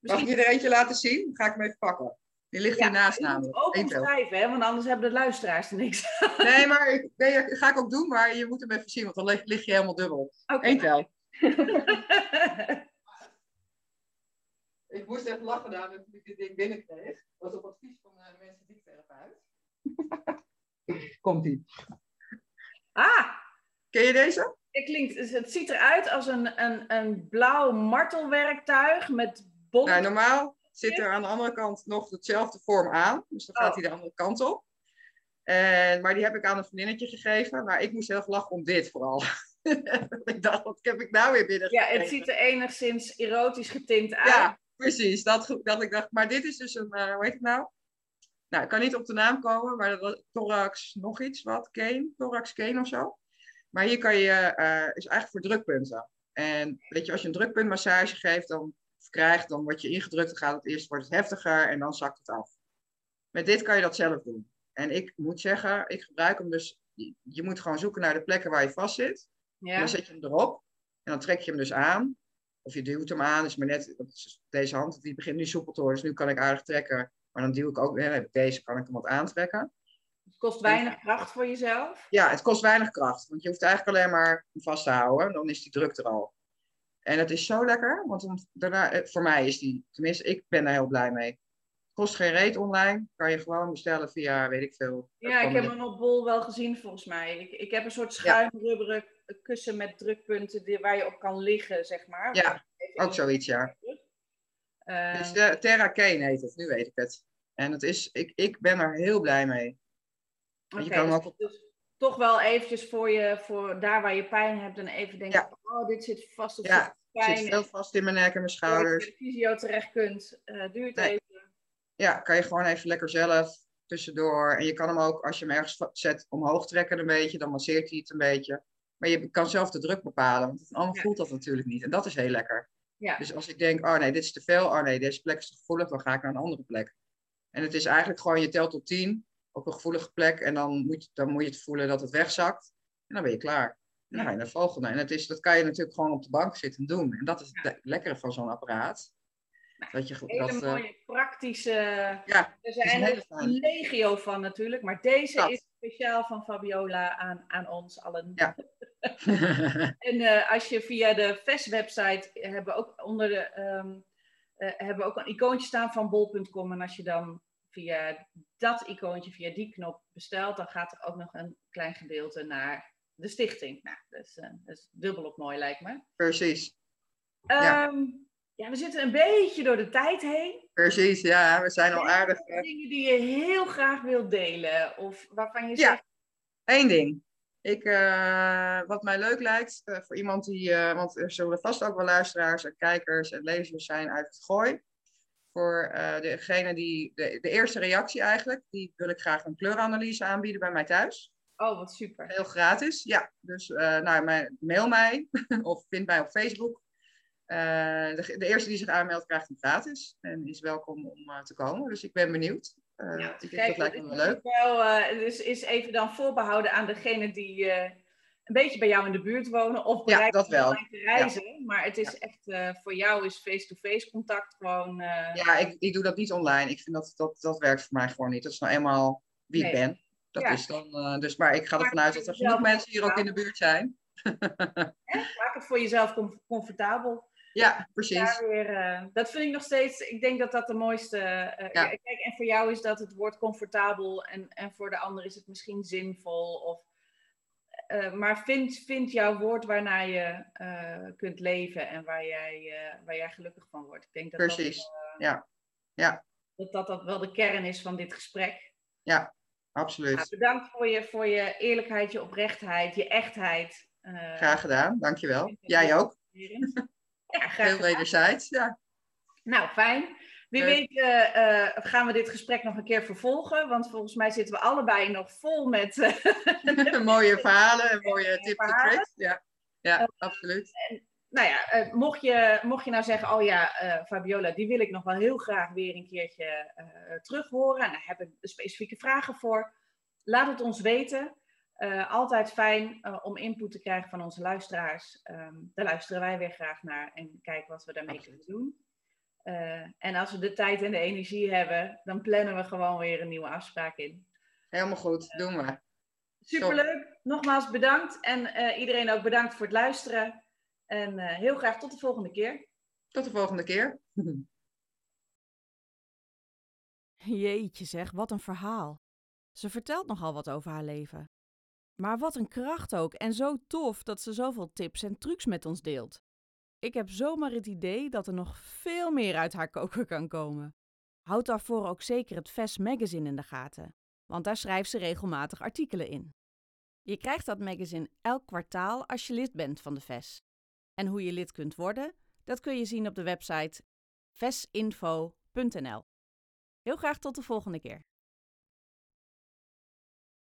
Mag ik je er eentje laten zien? Ga ik hem even pakken. Die ligt ja, hiernaast namelijk. ook omschrijven, hè? want anders hebben de luisteraars er niks Nee, maar ik, nee, ga ik ook doen, maar je moet hem even zien, want dan lig, lig je helemaal dubbel. Okay. Ik moest even lachen daar toen ik dit ding binnenkreeg. Dat was op advies van uh, mensen die therapeut. Komt-ie. Ah! Ken je deze? Het, klinkt, het ziet eruit als een, een, een blauw martelwerktuig met bot. Nou, normaal zit er aan de andere kant nog dezelfde vorm aan. Dus dan gaat oh. hij de andere kant op. En, maar die heb ik aan een vriendinnetje gegeven. Maar ik moest heel erg lachen om dit vooral. ik dacht, wat heb ik nou weer binnen Ja, het ziet er enigszins erotisch getint uit. Ja, precies. Dat, dat ik dacht, maar dit is dus een, uh, hoe heet het nou? Nou, ik kan niet op de naam komen, maar dat was thorax nog iets, wat, Kane, thorax Kane of zo. Maar hier kan je, uh, is eigenlijk voor drukpunten. En weet je, als je een drukpuntmassage geeft, dan krijgt, dan word je ingedrukt, dan gaat het eerst wordt het heftiger en dan zakt het af. Met dit kan je dat zelf doen. En ik moet zeggen, ik gebruik hem dus, je moet gewoon zoeken naar de plekken waar je vast zit. Ja. dan zet je hem erop en dan trek je hem dus aan. Of je duwt hem aan, is maar net, deze hand, die begint nu soepel te worden, dus nu kan ik aardig trekken. Maar dan duw ik ook weer, heb ik deze, kan ik hem wat aantrekken. Het kost weinig kracht voor jezelf? Ja, het kost weinig kracht. Want je hoeft eigenlijk alleen maar vast te houden. Dan is die druk er al. En het is zo lekker. Want daarna, eh, voor mij is die, tenminste, ik ben daar heel blij mee. Kost geen reet online. Kan je gewoon bestellen via, weet ik veel. Ja, ik heb hem op Bol wel gezien volgens mij. Ik, ik heb een soort schuimrubberen kussen met drukpunten die, waar je op kan liggen, zeg maar. Ja, ook zoiets, ja. Uh, dus uh, Terra Kane heet het, nu weet ik het. En het is, ik, ik ben er heel blij mee. Okay, je kan dus, ook... dus toch wel eventjes voor je, voor daar waar je pijn hebt en even denken, oh, dit zit vast op Ja, zit veel vast in mijn nek en mijn schouders. Als je de fysio terecht kunt, uh, duurt nee. even. Ja, kan je gewoon even lekker zelf tussendoor. En je kan hem ook, als je hem ergens zet, omhoog trekken een beetje. Dan masseert hij het een beetje. Maar je kan zelf de druk bepalen. Want het allemaal voelt dat natuurlijk niet. En dat is heel lekker. Ja. Dus als ik denk, oh nee, dit is te veel. Oh nee, deze plek is te gevoelig. Dan ga ik naar een andere plek. En het is eigenlijk gewoon, je telt tot tien op een gevoelige plek. En dan moet, je, dan moet je het voelen dat het wegzakt. En dan ben je klaar. En dan ga je naar de volgende. En het is, dat kan je natuurlijk gewoon op de bank zitten doen. En dat is het lekkere van zo'n apparaat. Dat je, hele dat, eh, mooie praktische. Ja, er zijn er een legio van natuurlijk, maar deze is speciaal van Fabiola aan, aan ons allen. Ja. en uh, als je via de VES-website hebben ook onder de um, uh, hebben ook een icoontje staan van bol.com en als je dan via dat icoontje, via die knop bestelt, dan gaat er ook nog een klein gedeelte naar de stichting. Nou, dat is, uh, dat is dubbelop mooi lijkt me. Precies. Um, ja. Ja, we zitten een beetje door de tijd heen. Precies, ja, we zijn al aardig. Dingen die je heel graag wilt delen, of waarvan je ja. zegt. Eén ding. Ik, uh, wat mij leuk lijkt, uh, voor iemand die, uh, want er zullen vast ook wel luisteraars en kijkers en lezers zijn uit het gooi. Voor degene die, de, de eerste reactie eigenlijk, die wil ik graag een kleuranalyse aanbieden bij mij thuis. Oh, wat super. Heel gratis, ja. Dus nou, mail mij of vind mij op Facebook. Eh, de, de, eerste die zich aanmeldt krijgt hem gratis en is welkom om uh, te komen. Dus ik ben benieuwd. Uh, ja, ik denk, dat lijkt me wel leuk. Wel, dus is even dan voorbehouden aan degene die een beetje bij jou in de buurt wonen of bereid ja, dat wel. te reizen. Ja. Maar het is echt, voor jou is face-to-face contact gewoon... Ja, ik, ik doe dat niet online. Ik vind dat, dat, dat werkt voor mij gewoon niet. Dat is nou eenmaal wie ik ben. Dat is dan, dus, maar ik ga ervan uit dat er genoeg mensen hier ook in de buurt zijn. Maak het voor jezelf comfortabel. Ja, precies. Weer, uh, dat vind ik nog steeds, ik denk dat dat de mooiste. Uh, ja. Kijk, en voor jou is dat het woord comfortabel en, en voor de ander is het misschien zinvol. Of, uh, maar vind, vind jouw woord waarnaar je kunt leven en waar jij, waar jij gelukkig van wordt. Ik denk dat precies, dat, ja. ja. Dat, dat dat wel de kern is van dit gesprek. Ja, absoluut. Nou, bedankt voor je, voor je eerlijkheid, je oprechtheid, je echtheid. Graag gedaan, dankjewel. Jij ook. Ja, Heel wederzijds, ja. Nou, fijn. Wie weet uh, gaan we dit gesprek nog een keer vervolgen, want volgens mij zitten we allebei nog vol met... Uh, mooie verhalen en mooie tips en tricks. Ja, ja absoluut. En, nou ja, mocht, je, mocht je nou zeggen, oh ja, Fabiola, die wil ik nog wel heel graag weer een keertje terug horen en daar heb ik specifieke vragen voor, laat het ons weten. Uh, altijd fijn uh, om input te krijgen van onze luisteraars. Um, daar luisteren wij weer graag naar en kijken wat we daarmee kunnen doen. Uh, en als we de tijd en de energie hebben, dan plannen we gewoon weer een nieuwe afspraak in. Helemaal goed, doen we. Superleuk. Nogmaals bedankt en iedereen ook bedankt voor het luisteren. En heel graag tot de volgende keer. Tot de volgende keer. Jeetje zeg, wat een verhaal. Ze vertelt nogal wat over haar leven. Maar wat een kracht ook en zo tof dat ze zoveel tips en trucs met ons deelt. Ik heb zomaar het idee dat er nog veel meer uit haar koker kan komen. Houd daarvoor ook zeker het VES magazine in de gaten, want daar schrijft ze regelmatig artikelen in. Je krijgt dat magazine elk kwartaal als je lid bent van de VES. En hoe je lid kunt worden, dat kun je zien op de website vesinfo.nl. Heel graag tot de volgende keer.